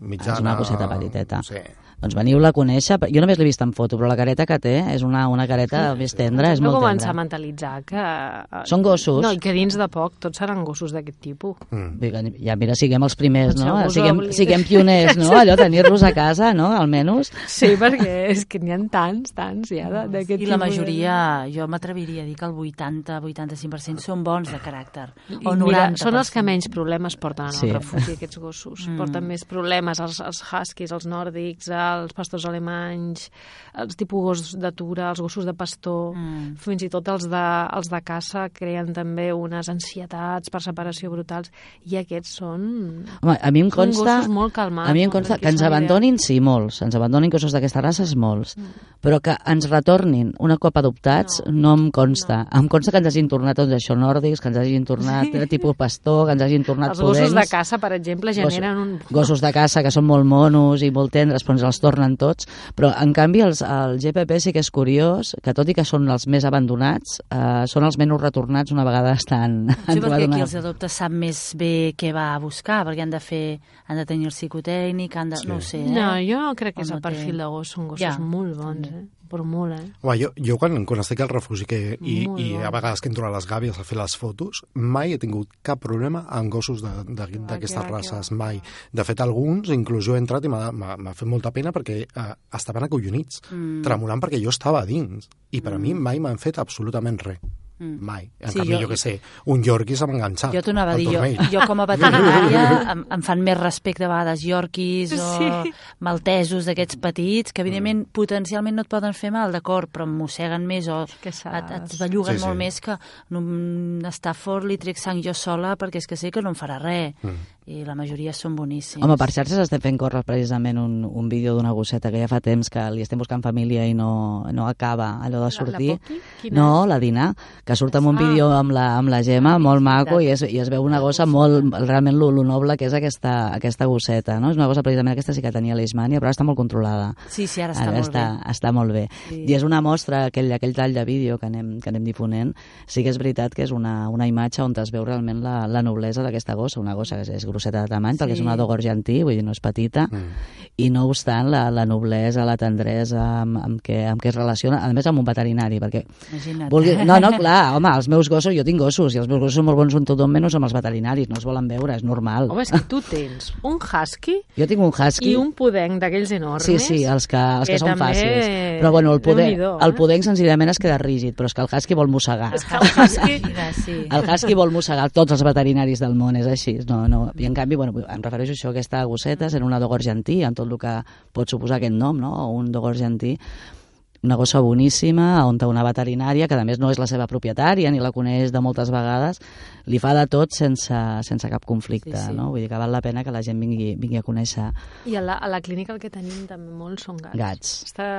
Speaker 5: mitjana
Speaker 2: És una coseta petiteta.
Speaker 5: Sí.
Speaker 2: Doncs veniu-la a conèixer. Jo només l'he vist en foto, però la careta que té és una, una careta més tendra, és
Speaker 3: no
Speaker 2: molt
Speaker 3: començar a
Speaker 2: tendra.
Speaker 3: mentalitzar que... eh,
Speaker 2: Són gossos.
Speaker 3: No, i que dins de poc tots seran gossos d'aquest tipus.
Speaker 5: Mm.
Speaker 2: Ja, mira, siguem els primers, no? Siguem, siguem pioners, no? Allò, tenir-los a casa, no? Almenys.
Speaker 3: Sí, perquè és que n'hi ha tants, tants ja de- d'aquest
Speaker 4: I la
Speaker 3: tipus
Speaker 4: majoria, jo m'atreviria a dir que el 80-85% són bons de caràcter.
Speaker 3: I
Speaker 4: O 90%.
Speaker 3: mira, són els que menys problemes porten en
Speaker 2: Sí.
Speaker 3: refugi, aquests gossos.
Speaker 4: Mm.
Speaker 3: Porten més problemes, els, els huskies, els nòrdics, eh, els pastors alemanys, els tipus gossos d'atura, els gossos de pastor,
Speaker 4: Mm.
Speaker 3: fins i tot els de, els de caça creen també unes ansietats per separació brutals i aquests són,
Speaker 2: Home, a mi em consta...
Speaker 3: gossos molt calmats.
Speaker 2: A mi em consta que ens abandonin, sí, molts. Ens abandonin gossos d'aquesta raça, és molts. Però que ens retornin una cop adoptats no,
Speaker 3: No,
Speaker 2: em consta. Em consta que ens hagin tornat doncs, això nòrdics, que ens hagin tornat sí. tipus pastor, que ens hagin tornat
Speaker 3: Els gossos de
Speaker 2: pudents.
Speaker 3: caça, per exemple, generen un...
Speaker 2: Gossos de caça que són molt monos i molt tendres, però ens els tornen tots. Però, en canvi, els, el GPP sí que és curiós, que tot i que són els més abandonats, eh, són els menys retornats una vegada estan...
Speaker 4: Sí, perquè qui
Speaker 2: una-
Speaker 4: els adopta sap més bé què va a buscar, perquè han de fer, han de tenir el psicotècnic, han de,
Speaker 5: Sí.
Speaker 4: no ho sé, eh?
Speaker 3: No, jo crec que és
Speaker 4: no
Speaker 3: el perfil
Speaker 4: té-
Speaker 3: de gos, són gossos
Speaker 4: Ja.
Speaker 3: molt bons, eh? Però molt, eh?
Speaker 5: Home, jo, jo quan, quan estic al refugi que, i,
Speaker 3: Molt
Speaker 5: i a vegades que entro a les gàbies a fer les fotos, mai he tingut cap problema amb gossos d'aquestes
Speaker 3: que va,
Speaker 5: races, mai. De fet, alguns, inclús jo he entrat i m'ha fet molta pena perquè eh, estaven acollonits,
Speaker 4: Mm.
Speaker 5: tremolant perquè jo estava a dins. I per a mi mai m'han fet absolutament res.
Speaker 4: Mm.
Speaker 5: Mai. En
Speaker 4: Sí,
Speaker 5: canvi,
Speaker 4: jo-
Speaker 5: jo, que sé, un Yorkie se m'ha enganxat.
Speaker 4: Jo t'ho anava a dir, jo, jo com a veterinària em, em fan més respecte a vegades yorquis o
Speaker 3: Sí.
Speaker 4: maltesos d'aquests petits, que evidentment potencialment no et poden fer mal, d'acord, però em mosseguen més o
Speaker 3: Que
Speaker 4: et, et belluguen
Speaker 5: Sí,
Speaker 4: molt
Speaker 5: sí.
Speaker 4: més que un Stafford li trec sang jo sola perquè és que sé que no em farà res.
Speaker 5: Mm.
Speaker 4: I la majoria són boníssims.
Speaker 2: Home, per xarxes estem fent córrer precisament un, un vídeo d'una gosseta que ja fa temps que li estem buscant família i no, no acaba allò de sortir.
Speaker 3: La, la
Speaker 2: No,
Speaker 3: és?
Speaker 2: la Dina, que surt amb un
Speaker 3: Ah.
Speaker 2: vídeo amb la, amb la Gemma,
Speaker 3: Ah,
Speaker 2: molt maco, i es, i es veu una gossa molt, realment lo, lo noble que és aquesta, aquesta gosseta, no? És una gossa precisament aquesta sí que tenia l'Ismània, però ara està molt controlada.
Speaker 4: Sí, sí, ara està
Speaker 2: Ara
Speaker 4: molt
Speaker 2: està,
Speaker 4: bé.
Speaker 2: està molt bé.
Speaker 4: Sí.
Speaker 2: I és una mostra, aquell, aquell tall de vídeo que anem, que anem difonent, sí que és veritat que és una, una imatge on es veu realment la, la noblesa d'aquesta gossa, una gossa que és, és grosseta de tamany,
Speaker 4: Sí.
Speaker 2: perquè és una dogo argentí, vull dir, no és petita,
Speaker 5: Mm.
Speaker 2: i no obstant la, la noblesa, la tendresa amb, amb, què, amb què es relaciona, a més amb un veterinari, perquè
Speaker 4: Imagina't.
Speaker 2: vulgui... No, no, clar, home, els meus gossos, jo tinc gossos, i els meus gossos són molt bons amb tothom, menys amb els veterinaris, no els volen veure, és normal.
Speaker 3: Home, és que tu tens un husky
Speaker 2: Jo tinc un husky...
Speaker 3: i un pudenc d'aquells enormes.
Speaker 2: Sí, sí, els que, els que,
Speaker 3: que
Speaker 2: són
Speaker 3: també-
Speaker 2: fàcils. Però bueno, el poder,
Speaker 3: Déu-n'hi-do,
Speaker 2: el
Speaker 3: eh?
Speaker 2: poder senzillament es queda rígid, però és que el husky vol mossegar.
Speaker 3: És que el husky...
Speaker 4: Sí.
Speaker 2: El husky vol mossegar tots els veterinaris del món, és així. No, no. I en canvi, bueno, em refereixo a això, aquesta gosseta, sent una dogo argentí, amb tot el que pot suposar aquest nom, no? O un dogo argentí, una gossa boníssima, on té una veterinària, que a més no és la seva propietària, ni la coneix de moltes vegades, li fa de tot sense, sense cap conflicte,
Speaker 4: Sí, sí.
Speaker 2: no? Vull dir que val la pena que la gent vingui, vingui a conèixer
Speaker 3: I a la, a la clínica el que tenim també molts són gats.
Speaker 2: gats.
Speaker 3: Està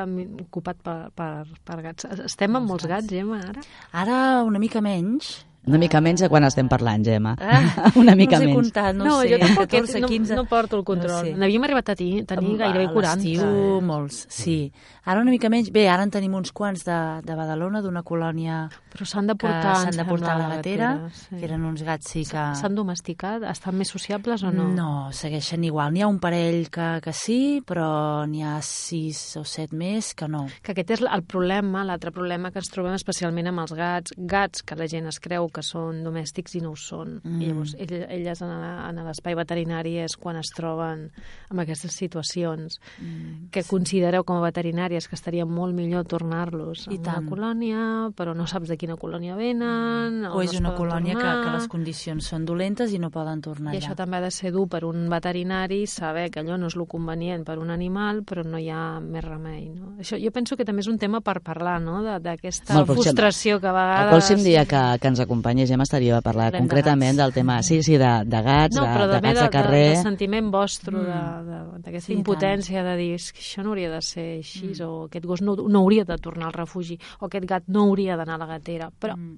Speaker 3: ocupat per, per, per gats. Estem amb molts gats, Gemma, ara?
Speaker 4: Ara una mica menys.
Speaker 2: Una mica menys de quan estem parlant, Gemma.
Speaker 4: Ah,
Speaker 2: una mica
Speaker 4: no us he
Speaker 2: menys.
Speaker 4: comptat, no, sé,
Speaker 3: jo tampoc,
Speaker 4: 14,
Speaker 3: no,
Speaker 4: 15...
Speaker 3: no porto el control.
Speaker 4: No sé.
Speaker 3: N'havíem arribat a tenir, tenir gairebé
Speaker 4: A
Speaker 3: 40.
Speaker 4: l'estiu,
Speaker 3: eh?
Speaker 4: molts, sí. Ara una mica menys. Bé, ara en tenim uns quants de, de Badalona, d'una colònia
Speaker 3: Però s'han de portar,
Speaker 4: s'han de portar a la gatera,
Speaker 3: sí.
Speaker 4: que eren uns gats sí que...
Speaker 3: S'han domesticat? Estan més sociables o no?
Speaker 4: No, segueixen igual. N'hi ha un parell que, que sí, però n'hi ha sis o set més que no.
Speaker 3: Que aquest és el problema, l'altre problema que ens trobem especialment amb els gats. Gats que la gent es creu que són domèstics i no ho són.
Speaker 4: Mm.
Speaker 3: I llavors ell, elles en, l'espai veterinari és quan es troben amb aquestes situacions
Speaker 4: Mm,
Speaker 3: que considereu com a veterinàries que estaria molt millor tornar-los a una colònia, però no saps de quina colònia venen,
Speaker 4: O és
Speaker 3: no es
Speaker 4: una colònia que,
Speaker 3: tornar.
Speaker 4: que les condicions són dolentes i no poden tornar
Speaker 3: I
Speaker 4: allà.
Speaker 3: això també ha de ser dur per un veterinari saber que allò no és el convenient per un animal, però no hi ha més remei. No? Això, jo penso que també és un tema per parlar, no? De- d'aquesta frustració que a
Speaker 2: El
Speaker 3: vegades...
Speaker 2: pròxim dia que, que ens acompanyi Gemma estaria a parlar
Speaker 4: Parlem de
Speaker 2: concretament
Speaker 4: gats.
Speaker 2: del tema, sí, sí, de, de gats,
Speaker 3: No,
Speaker 2: de,
Speaker 3: però
Speaker 2: de
Speaker 3: també
Speaker 2: gats de,
Speaker 3: de,
Speaker 2: carrer...
Speaker 3: de, de sentiment vostre,
Speaker 4: Mm.
Speaker 3: de- de- d'aquesta
Speaker 4: Sí,
Speaker 3: impotència de dir "És que això no hauria de ser així, o aquest gos no, no hauria de tornar al refugi, o aquest gat no hauria d'anar a la gatera, però
Speaker 4: Mm.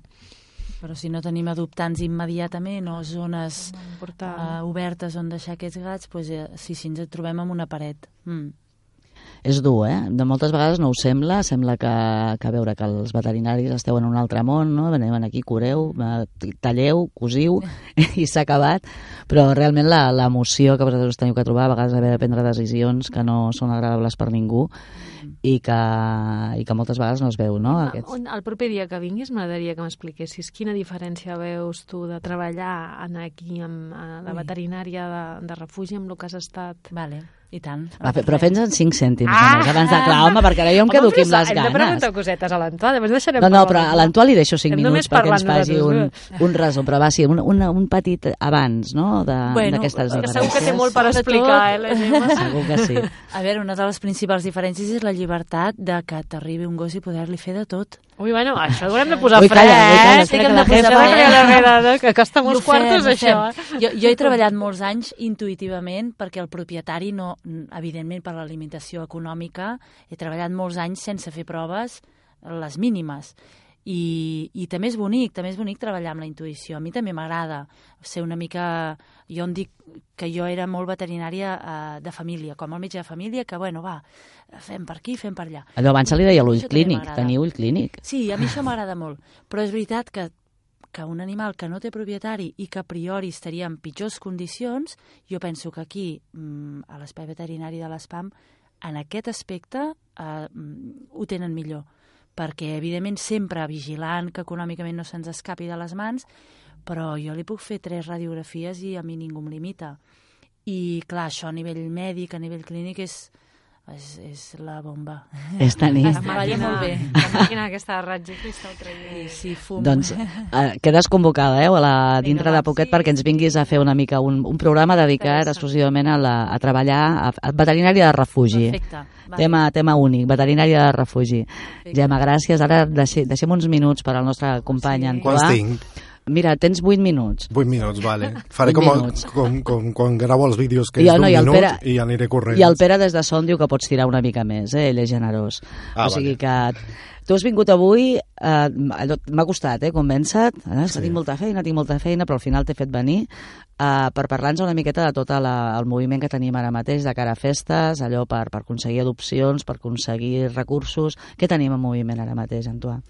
Speaker 4: Però si no tenim adoptants immediatament o zones uh, obertes on deixar aquests gats, doncs, eh, sí, sí, ens trobem amb una paret. Mm.
Speaker 2: És dur, eh? De moltes vegades no ho sembla, sembla que, que veure que els veterinaris esteu en un altre món, no? Venem aquí, cureu, eh, talleu, cosiu, i s'ha acabat, però realment la- l'emoció que vosaltres us teniu que trobar, a vegades haver de prendre decisions que no són agradables per ningú, i que, i que moltes vegades no es veu, no?
Speaker 3: Aquests. On, el proper dia que vinguis m'agradaria que m'expliquessis quina diferència veus tu de treballar en aquí amb la veterinària de, de refugi amb el que has estat.
Speaker 4: Vale. I tant.
Speaker 2: Va, però fes en 5 cèntims, ah! només, abans de clar, home, perquè ara jo em quedo aquí amb les ganes.
Speaker 3: Hem de preguntar cosetes a l'Antoine, després deixarem
Speaker 2: No, no, però a l'Antoine li deixo 5 minuts perquè ens faci un, un resum, però va, sí, un, un, un petit abans, no?, d'aquestes
Speaker 3: bueno, segur que té molt per explicar, eh, la Gemma.
Speaker 2: Segur que sí.
Speaker 4: A veure, una de les principals diferències és la llibertat de que t'arribi un gos i poder-li fer de tot.
Speaker 3: Ui, bueno, això ho haurem de posar
Speaker 2: ui,
Speaker 3: fre,
Speaker 2: calla, ui, calla,
Speaker 3: eh?
Speaker 2: espera,
Speaker 3: que
Speaker 2: la
Speaker 3: posar fre, que costa molts quartos, això.
Speaker 4: Eh? Jo, jo he treballat molts anys intuïtivament perquè el propietari no, evidentment per l'alimentació econòmica, he treballat molts anys sense fer proves, les mínimes. I, i també és bonic, també és bonic treballar amb la intuïció. A mi també m'agrada ser una mica... Jo em dic que jo era molt veterinària uh, de família, com el metge de família, que, bueno, va, fem per aquí, fem per allà.
Speaker 2: Allò abans se li deia l'ull clínic, teniu ull clínic.
Speaker 4: Sí, a mi això m'agrada molt, però és veritat que que un animal que no té propietari i que a priori estaria en pitjors condicions, jo penso que aquí, mm, a l'espai veterinari de l'ESPAM, en aquest aspecte eh, mm, ho tenen millor perquè evidentment sempre vigilant que econòmicament no se'ns escapi de les mans, però jo li puc fer tres radiografies i a mi ningú em limita. I clar, això a nivell mèdic, a nivell clínic és, és, és la bomba.
Speaker 2: És tenir.
Speaker 3: La màquina, molt bé. La màquina aquesta de ratge que està traient.
Speaker 4: Sí, fum.
Speaker 2: Doncs eh, quedes convocada, eh, a la, dintre Vinga, de poquet sí. perquè ens vinguis a fer una mica un, un programa dedicat exclusivament a, la, a treballar a, a veterinària de refugi.
Speaker 4: Perfecte.
Speaker 2: Vale. Tema, tema únic, veterinària de refugi. Perfecte. Gemma, gràcies. Ara deixem, deixem uns minuts per al nostre company sí. Antoine.
Speaker 5: Quants tinc?
Speaker 2: Mira, tens 8 minuts.
Speaker 5: 8 minuts, vale. Faré com, minuts. com, com, quan gravo els vídeos que I, és d'un no, minut Pere, i aniré corrent.
Speaker 2: I el Pere des de son diu que pots tirar una mica més, eh? ell és generós. Ah, o sigui vale. que tu has vingut avui, eh, m'ha costat, eh, convèncer eh? Sí. tinc molta feina, tinc molta feina, però al final t'he fet venir eh, per parlar-nos una miqueta de tot la, el moviment que tenim ara mateix de cara a festes, allò per, per aconseguir adopcions, per aconseguir recursos. Què tenim en moviment ara mateix, Antoine?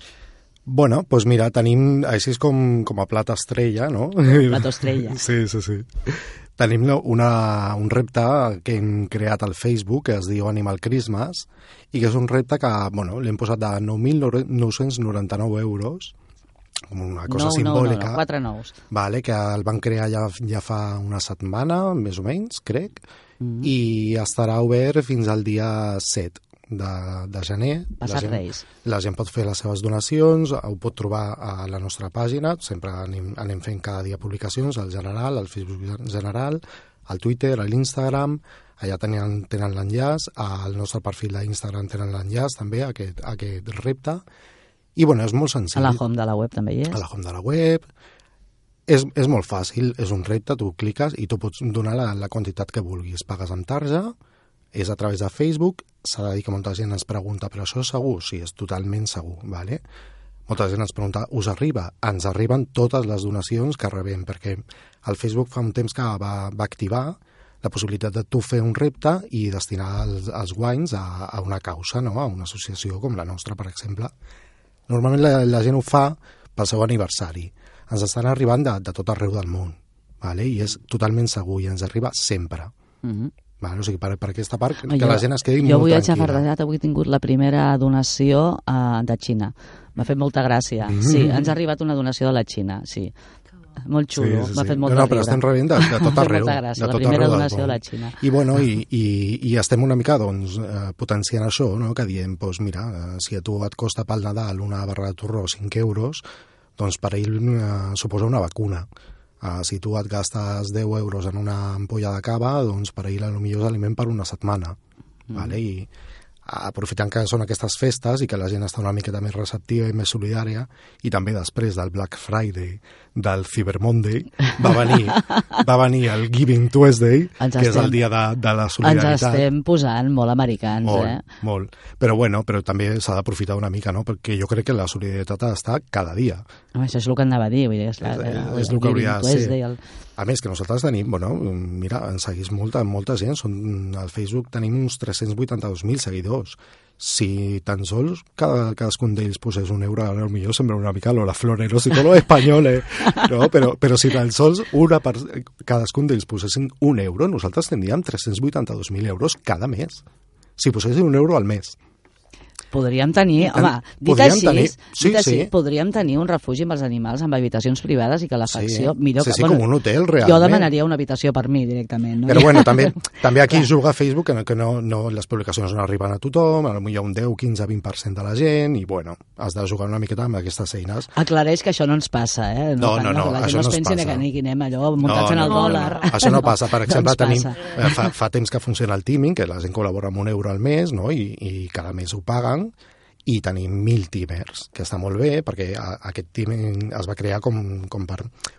Speaker 5: Bueno, doncs pues mira, tenim, així com, com a plat estrella, no?
Speaker 2: Plat estrella.
Speaker 5: Sí, sí, sí. Tenim una, un repte que hem creat al Facebook que es diu Animal Christmas i que és un repte que, bueno, l'hem posat de 9.999 euros com una cosa
Speaker 2: no,
Speaker 5: simbòlica.
Speaker 2: No, no, no, quatre nous.
Speaker 5: Vale, que el van crear ja, ja fa una setmana, més o menys, crec, mm -hmm. i estarà obert fins al dia 7 de, de gener.
Speaker 2: Passat la gent, Reis.
Speaker 5: La gent pot fer les seves donacions, ho pot trobar a la nostra pàgina, sempre anem, anem fent cada dia publicacions, al general, al Facebook general, al Twitter, a l'Instagram, allà tenen, tenen l'enllaç, al nostre perfil d'Instagram tenen l'enllaç també, a aquest, a aquest repte, i bueno, és molt senzill.
Speaker 2: A la home de la web també hi és?
Speaker 5: A la home de la web, és, és molt fàcil, és un repte, tu cliques i tu pots donar la, la quantitat que vulguis. Pagues amb tarja, és a través de Facebook, s'ha de dir que molta gent ens pregunta però això és segur? Sí, és totalment segur, ¿vale? Molta gent ens pregunta, us arriba? Ens arriben totes les donacions que rebem, perquè el Facebook fa un temps que va, va activar la possibilitat de tu fer un repte i destinar els, els guanys a, a una causa, no? a una associació com la nostra, per exemple. Normalment la, la gent ho fa pel seu aniversari. Ens estan arribant de, de tot arreu del món, ¿vale? i és totalment segur, i ens arriba sempre. Mm -hmm. Val? O sigui, per, per aquesta part, que jo, la gent es quedi
Speaker 2: jo
Speaker 5: molt
Speaker 2: tranquil·la. Jo avui
Speaker 5: haig
Speaker 2: afardejat, avui he tingut la primera donació uh, de Xina. M'ha fet molta gràcia. Mm -hmm. Sí, ens ha arribat una donació de la Xina, sí. Molt xulo, sí, sí, m'ha fet molt no, no,
Speaker 5: però estem rebent de, de tot arreu.
Speaker 2: molta gràcia,
Speaker 5: de tot
Speaker 2: la primera
Speaker 5: arreu
Speaker 2: donació de la Xina.
Speaker 5: I, bueno, i, i, i estem una mica doncs, eh, potenciant això, no? que diem, doncs, mira, eh, si a tu et costa pel Nadal una barra de torró 5 euros, doncs per ell eh, suposa una vacuna. Uh, si tu et gastes 10 euros en una ampolla de cava, doncs per ahir millor és aliment per una setmana. Mm. Vale? I aprofitant que són aquestes festes i que la gent està una miqueta més receptiva i més solidària i també després del Black Friday del Cyber Monday va venir, va venir el Giving Tuesday ens que estem, és el dia de, de la solidaritat
Speaker 2: ens estem posant molt americans
Speaker 5: molt,
Speaker 2: eh?
Speaker 5: molt, però bueno però també s'ha d'aprofitar una mica no? perquè jo crec que la solidaritat ha d'estar cada dia
Speaker 2: Home, això és el que anava a dir vull dir, és,
Speaker 5: és, és, és el, el que hauria de ser el... A més, que nosaltres tenim, bueno, mira, ens seguís molta, molta gent, són, al Facebook tenim uns 382.000 seguidors. Si tan sols cada, cadascun d'ells posés un euro, ara millor sembra una mica la florero psicòleg espanyol, eh? no? però, però si tan sols una per, cadascun d'ells posessin un euro, nosaltres tindríem 382.000 euros cada mes. Si posessin un euro al mes.
Speaker 2: Podríem tenir,
Speaker 5: Ten-
Speaker 2: home, dit
Speaker 5: podríem
Speaker 2: així,
Speaker 5: tenir- sí,
Speaker 2: dit així
Speaker 5: sí.
Speaker 2: podríem tenir un refugi amb els animals amb habitacions privades i que la facció... millor
Speaker 5: sí,
Speaker 2: que,
Speaker 5: sí, com un hotel, realment.
Speaker 2: Jo demanaria una habitació per mi directament. No?
Speaker 5: Però bueno, també, també aquí
Speaker 2: Clar.
Speaker 5: juga Facebook, que, no, que no, no, les publicacions no arriben a tothom, potser hi ha un 10, 15, 20% de la gent, i bueno, has de jugar una miqueta amb aquestes eines.
Speaker 2: Aclareix que això no ens passa, eh?
Speaker 5: No, no, no,
Speaker 2: que la
Speaker 5: això
Speaker 2: gent
Speaker 5: no
Speaker 2: es pensi
Speaker 5: passa.
Speaker 2: que ni que anem allò muntats en el
Speaker 5: no,
Speaker 2: dòlar.
Speaker 5: No, no. Això no passa. Per exemple,
Speaker 2: ens
Speaker 5: tenim,
Speaker 2: passa.
Speaker 5: eh, fa, fa temps que funciona el teaming, que la gent col·labora amb un euro al mes, no? I, i cada mes ho paguen, i tenim mil teamers, que està molt bé, perquè a, aquest teaming es va crear com, com per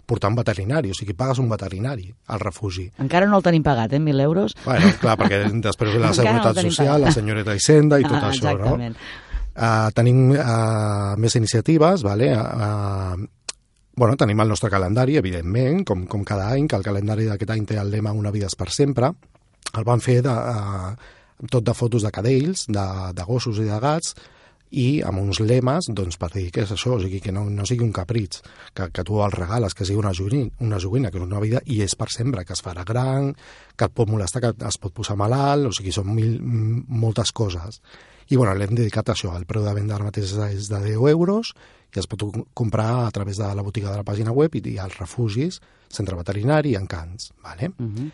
Speaker 5: portar un veterinari, o sigui, pagues un veterinari al refugi.
Speaker 2: Encara no el tenim pagat, eh? 1.000 euros.
Speaker 5: Bueno, clar, perquè després ve la
Speaker 2: no
Speaker 5: Seguretat
Speaker 2: tenim
Speaker 5: Social,
Speaker 2: pagat.
Speaker 5: la senyoreta Hisenda i tot
Speaker 2: Ah,
Speaker 5: això, no?
Speaker 2: exactament.
Speaker 5: Uh, tenim uh, més iniciatives, vale? Uh, bueno, tenim el nostre calendari, evidentment, com, com cada any, que el calendari d'aquest any té el lema Una vida és per sempre. El van fer de, uh, tot de fotos de cadells, de, de gossos i de gats, i amb uns lemes doncs, per dir què és això, o sigui, que no, no sigui un capritx, que, que tu el regales, que sigui una joguina, una joguina, que és una vida i és per sempre, que es farà gran, que et pot molestar, que es pot posar malalt, o sigui, són mil, moltes coses. I bueno, l'hem dedicat a això, el preu de venda ara mateix és de- és de 10 euros i es pot comprar a través de la botiga de la pàgina web i, i als refugis, centre veterinari i encants. Vale?
Speaker 2: Uh -huh.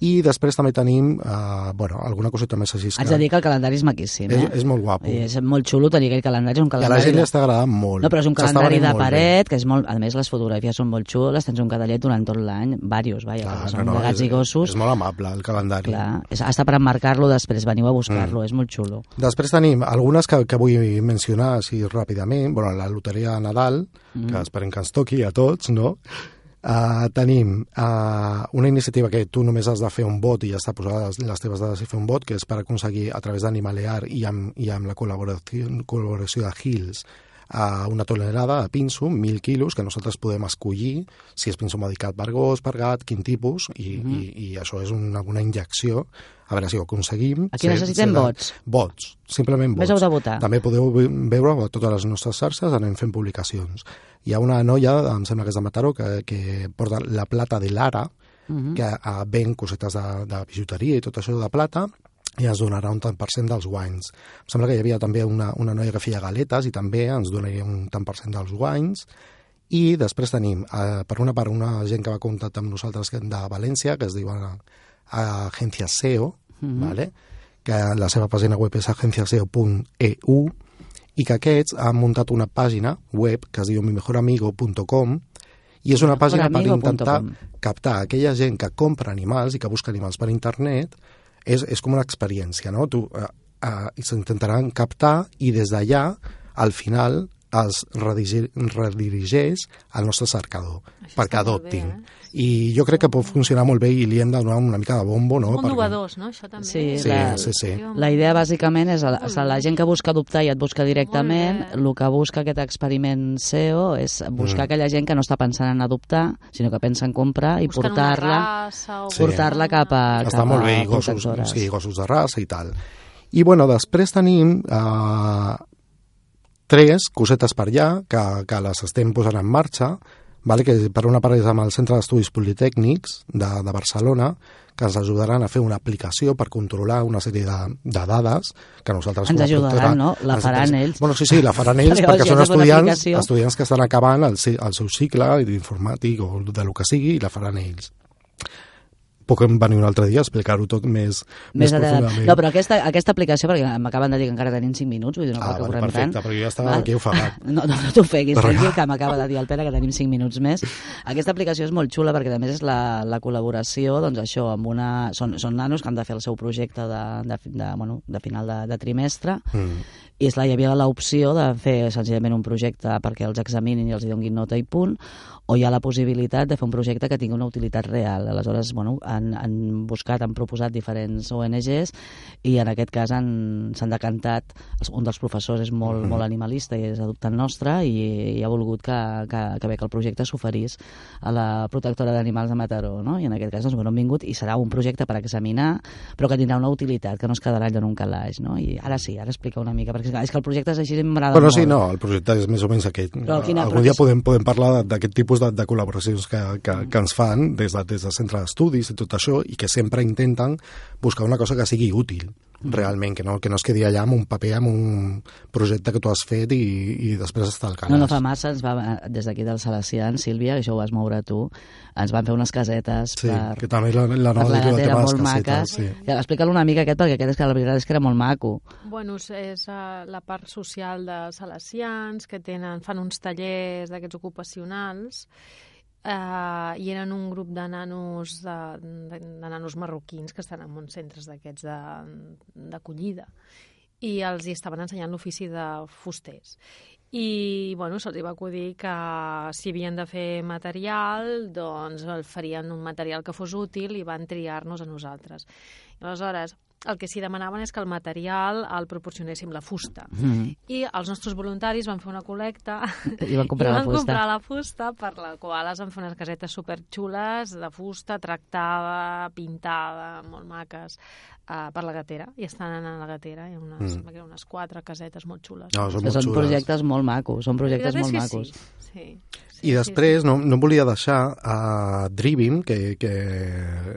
Speaker 5: I després també tenim eh, bueno, alguna coseta més així.
Speaker 2: Haig de dir que el calendari és maquíssim,
Speaker 5: és,
Speaker 2: eh?
Speaker 5: és molt guapo.
Speaker 2: I És molt xulo tenir aquell calendari, és un
Speaker 5: I a la
Speaker 2: calendari...
Speaker 5: gent li està agradant molt.
Speaker 2: No, però és un calendari de
Speaker 5: molt bé.
Speaker 2: paret, que és molt... A més, les fotografies són molt xules, tens un cadallet durant tot l'any, diversos, vaja,
Speaker 5: Clar,
Speaker 2: són
Speaker 5: no, no,
Speaker 2: de gats
Speaker 5: és,
Speaker 2: i gossos.
Speaker 5: És molt amable, el calendari.
Speaker 2: Clar, és, està per emmarcar-lo després, veniu a buscar-lo,
Speaker 5: Mm.
Speaker 2: és molt xulo.
Speaker 5: Després tenim algunes que, que vull mencionar així ràpidament. Bueno, la loteria de Nadal, mm. que esperem que ens toqui a tots, no? Uh, tenim uh, una iniciativa que tu només has de fer un vot i ja està posada les, teves dades i fer un vot, que és per aconseguir a través d'Animalear i amb, i amb la col·laboració, col·laboració de Hills a una tonelada de pinso, 1.000 quilos, que nosaltres podem escollir si és pinso medicat per gos, per gat, quin tipus, i,
Speaker 2: Mhm.
Speaker 5: i, i això és una, una injecció. A veure si ho aconseguim.
Speaker 2: Aquí necessitem vots.
Speaker 5: Vots, simplement vots.
Speaker 2: Més heu de votar.
Speaker 5: També podeu ve- veure a totes les nostres xarxes, anem fent publicacions. Hi ha una noia, em sembla que és de Mataró, que, que porta la plata de l'Ara,
Speaker 2: Mhm.
Speaker 5: que uh, ven cosetes de, de bijuteria i tot això de plata, i ens donarà un tant per cent dels guanys. Em sembla que hi havia també una, una noia que feia galetes i també ens donaria un tant per cent dels guanys. I després tenim, eh, per una part, una gent que va contactar amb nosaltres de València, que es diu eh, Agencia SEO,
Speaker 2: Mhm.
Speaker 5: vale? que la seva pàgina web és agenciaseo.eu i que aquests han muntat una pàgina web que es diu mimejoramigo.com i és una pàgina per intentar captar aquella gent que compra animals i que busca animals per internet és, és com una experiència, no? Tu, eh, eh, s'intentaran captar i des d'allà, al final, es redirigir, redirigeix al nostre cercador
Speaker 3: Això
Speaker 5: perquè
Speaker 3: molt bé,
Speaker 5: adoptin.
Speaker 3: eh?
Speaker 5: I jo crec que pot funcionar molt bé i li hem de donar una mica de bombo, no?
Speaker 3: Molt
Speaker 5: Perquè-
Speaker 3: no? Això també.
Speaker 2: Sí,
Speaker 5: Sí,
Speaker 2: la-
Speaker 5: sí, sí.
Speaker 2: La idea bàsicament és a la, a la gent que busca adoptar i et busca directament, el que busca aquest experiment SEO és buscar
Speaker 5: Mm.
Speaker 2: aquella gent que no està pensant en adoptar, sinó que pensa en comprar i portar-la
Speaker 3: o
Speaker 5: Sí.
Speaker 2: portar-la cap a,
Speaker 5: Està
Speaker 2: cap
Speaker 5: molt
Speaker 2: a
Speaker 5: bé, i gossos, sí, gossos de raça i tal. I bueno, després tenim eh, tres cosetes per allà que, que les estem posant en marxa, vale? que per una part és amb el Centre d'Estudis Politècnics de, de Barcelona, que ens ajudaran a fer una aplicació per controlar una sèrie de, de dades que nosaltres...
Speaker 2: Ens ajudaran, no? La
Speaker 5: ens-
Speaker 2: faran ells.
Speaker 5: Bueno, sí, sí, la faran ells
Speaker 2: Perquè si
Speaker 5: són estudiants, estudiants que estan acabant el, el seu cicle d'informàtic o de lo que sigui i la faran ells. Puc venir un altre dia a explicar-ho tot més,
Speaker 2: Més de...
Speaker 5: profundament.
Speaker 2: No, però aquesta, aquesta aplicació, perquè m'acaben de dir que encara tenim 5 minuts, vull dir, no
Speaker 5: Ah,
Speaker 2: cal que
Speaker 5: vale, perfecte,
Speaker 2: tant.
Speaker 5: perquè jo ja estava
Speaker 2: Val?
Speaker 5: aquí ofegat.
Speaker 2: No, no, no t'ofeguis, tranquil, que m'acaba de dir el Pere que tenim 5 minuts més. Aquesta aplicació és molt xula perquè a més és la, la col·laboració, doncs això, amb una... Són, són nanos que han de fer el seu projecte de, de, de, bueno, de final de, de trimestre
Speaker 5: Mm.
Speaker 2: I és la, hi havia l'opció de fer senzillament un projecte perquè els examinin i els donguin nota i punt, o hi ha la possibilitat de fer un projecte que tingui una utilitat real. Aleshores, bueno, han, han buscat, han proposat diferents ONGs i en aquest cas han- s'han decantat, un dels professors és molt, molt animalista i és adoptant nostre i, i ha volgut que, que, que bé que el projecte s'oferís a la protectora d'animals de Mataró, no? I en aquest cas, doncs, bueno, han vingut i serà un projecte per examinar, però que tindrà una utilitat, que no es quedarà allò en un calaix, no? I ara sí, ara explica una mica, perquè clar, és que el projecte és així, m'agrada
Speaker 5: Bueno,
Speaker 2: molt.
Speaker 5: sí, no, el projecte és més o menys aquest.
Speaker 2: Però quina
Speaker 5: Algun dia podem, podem parlar de- d'aquest tipus de, de col·laboracions que, que, que ens fan des de, des del centre d'estudis i tot això i que sempre intenten buscar una cosa que sigui útil realment, que no, que no es quedi allà amb un paper, amb un projecte que tu has fet i, i després està al calaix.
Speaker 2: No, no fa massa, ens va, des d'aquí del Salesian, Sílvia, que això ho vas moure tu, ens van fer unes casetes
Speaker 5: sí,
Speaker 2: per,
Speaker 5: que també la, la nova
Speaker 2: la
Speaker 5: de les
Speaker 2: molt
Speaker 5: casetes.
Speaker 2: maques.
Speaker 5: Sí.
Speaker 2: Ja, Explica-lo una mica aquest, perquè aquest és que la veritat és que era molt maco.
Speaker 3: Bueno, és- és uh, la part social de salesians, que tenen, fan uns tallers d'aquests ocupacionals, uh, i eren un grup de nanos, de, de, de nanos marroquins que estan en uns centres d'aquests d'acollida i els hi estaven ensenyant l'ofici de fusters. I, bueno, se'ls va acudir que si havien de fer material, doncs el farien un material que fos útil i van triar-nos a nosaltres. Aleshores, el que s'hi demanaven és que el material el proporcionéssim la fusta.
Speaker 2: Mm.
Speaker 3: I els nostres voluntaris van fer una col·lecta
Speaker 2: I van comprar
Speaker 3: i
Speaker 2: la
Speaker 3: van
Speaker 2: fusta.
Speaker 3: comprar la fusta, per la qual es van fer unes casetes superxules de fusta, tractada, pintada, molt maques, uh, per la gatera. I estan a la gatera, hi ha unes,
Speaker 5: Mm.
Speaker 3: mm. que unes quatre casetes molt xules.
Speaker 5: No, són molt
Speaker 2: són
Speaker 5: xules.
Speaker 2: projectes molt macos, són projectes
Speaker 3: La
Speaker 2: molt macos.
Speaker 3: Sí, sí.
Speaker 5: I després no, no volia deixar a Driving, que, que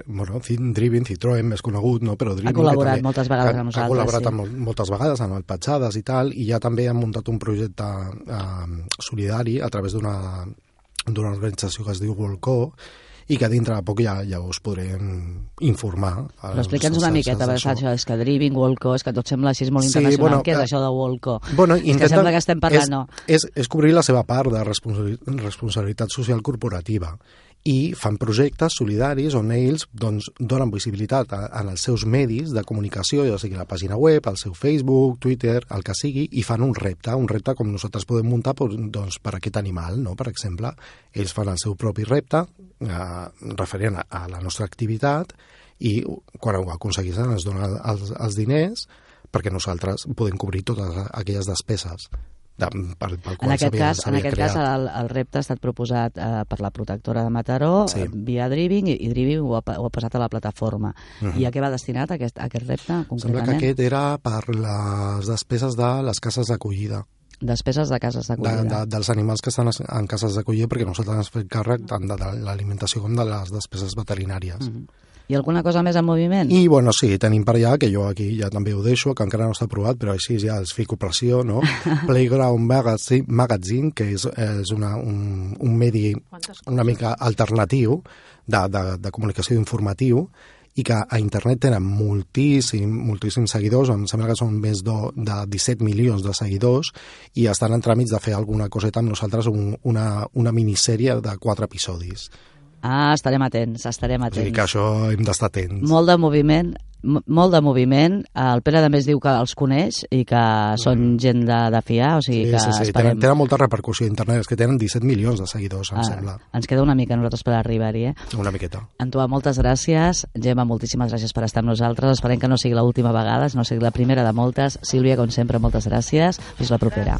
Speaker 5: bueno, Driving, Citroën, més conegut, no? però Driving...
Speaker 2: Col·laborat
Speaker 5: també
Speaker 2: moltes vegades
Speaker 5: ha,
Speaker 2: amb nosaltres,
Speaker 5: Ha col·laborat
Speaker 2: sí.
Speaker 5: amb, mol- moltes vegades amb el Patxades i tal, i ja també han muntat un projecte eh, solidari a través d'una d'una organització que es diu Volcó, i que dintre de poc ja, ja us podrem informar.
Speaker 2: Però explica'ns una miqueta, perquè saps, és que driving, Wolco, és que tot sembla així molt
Speaker 5: Sí,
Speaker 2: internacional.
Speaker 5: bueno,
Speaker 2: Què és
Speaker 5: eh,
Speaker 2: això de Wolco?
Speaker 5: Bueno,
Speaker 2: és que sembla que estem parlant,
Speaker 5: és,
Speaker 2: no?
Speaker 5: És, és cobrir la seva part de responsabili- responsabilitat social corporativa i fan projectes solidaris on ells doncs, donen visibilitat a, en els seus medis de comunicació, ja sigui la pàgina web, el seu Facebook, Twitter, el que sigui, i fan un repte, un repte com nosaltres podem muntar doncs, per aquest animal, no? per exemple. Ells fan el seu propi repte eh, referent a, a la nostra activitat i quan ho aconsegueixen ens donen els, els diners perquè nosaltres podem cobrir totes aquelles despeses de, pel, pel qual
Speaker 2: En aquest
Speaker 5: s'havia-
Speaker 2: cas, en aquest cas el, el repte ha estat proposat eh, per la protectora de Mataró
Speaker 5: Sí.
Speaker 2: eh, via Driving i, i Driving ho ha, ho ha passat a la plataforma.
Speaker 5: Mhm.
Speaker 2: I a què va destinat aquest, aquest repte,
Speaker 5: Sembla
Speaker 2: concretament?
Speaker 5: que aquest era per les despeses de les cases d'acollida,
Speaker 2: Despeses de cases
Speaker 5: de,
Speaker 2: d'acollida.
Speaker 5: de, dels animals que estan es- en cases d'acollida, perquè nosaltres ens fem càrrec tant de, de l'alimentació com de les despeses veterinàries.
Speaker 2: Mhm. I alguna cosa més en moviment?
Speaker 5: I, bueno, sí, tenim per allà, que jo aquí ja també ho deixo, que encara no està aprovat, però així ja els fico pressió, no? Playground Magazine, Magazine que és, és una, un, un medi una mica alternatiu de, de, de comunicació informatiu i que a internet tenen moltíssim, moltíssims seguidors, em sembla que són més de, de 17 milions de seguidors i estan en tràmits de fer alguna coseta amb nosaltres, un, una, una minissèrie de quatre episodis.
Speaker 2: Ah, estarem atents, estarem
Speaker 5: O
Speaker 2: atents.
Speaker 5: sigui que això hem d'estar atents.
Speaker 2: Molt de moviment, molt de moviment. El Pere també diu que els coneix i que són gent de, de fiar, o sigui
Speaker 5: Mm. Sí,
Speaker 2: que
Speaker 5: sí, sí,
Speaker 2: esperem...
Speaker 5: tenen, tenen molta repercussió a internet, és que tenen 17 milions de seguidors, em
Speaker 2: Ah,
Speaker 5: sembla,
Speaker 2: ens queda una mica nosaltres per arribar-hi, eh?
Speaker 5: una miqueta.
Speaker 2: Antoine, moltes gràcies. Gemma, moltíssimes gràcies per estar amb nosaltres. Esperem que no sigui l'última vegada, no sigui la primera de moltes. Sílvia, com sempre, moltes gràcies. Fins la propera.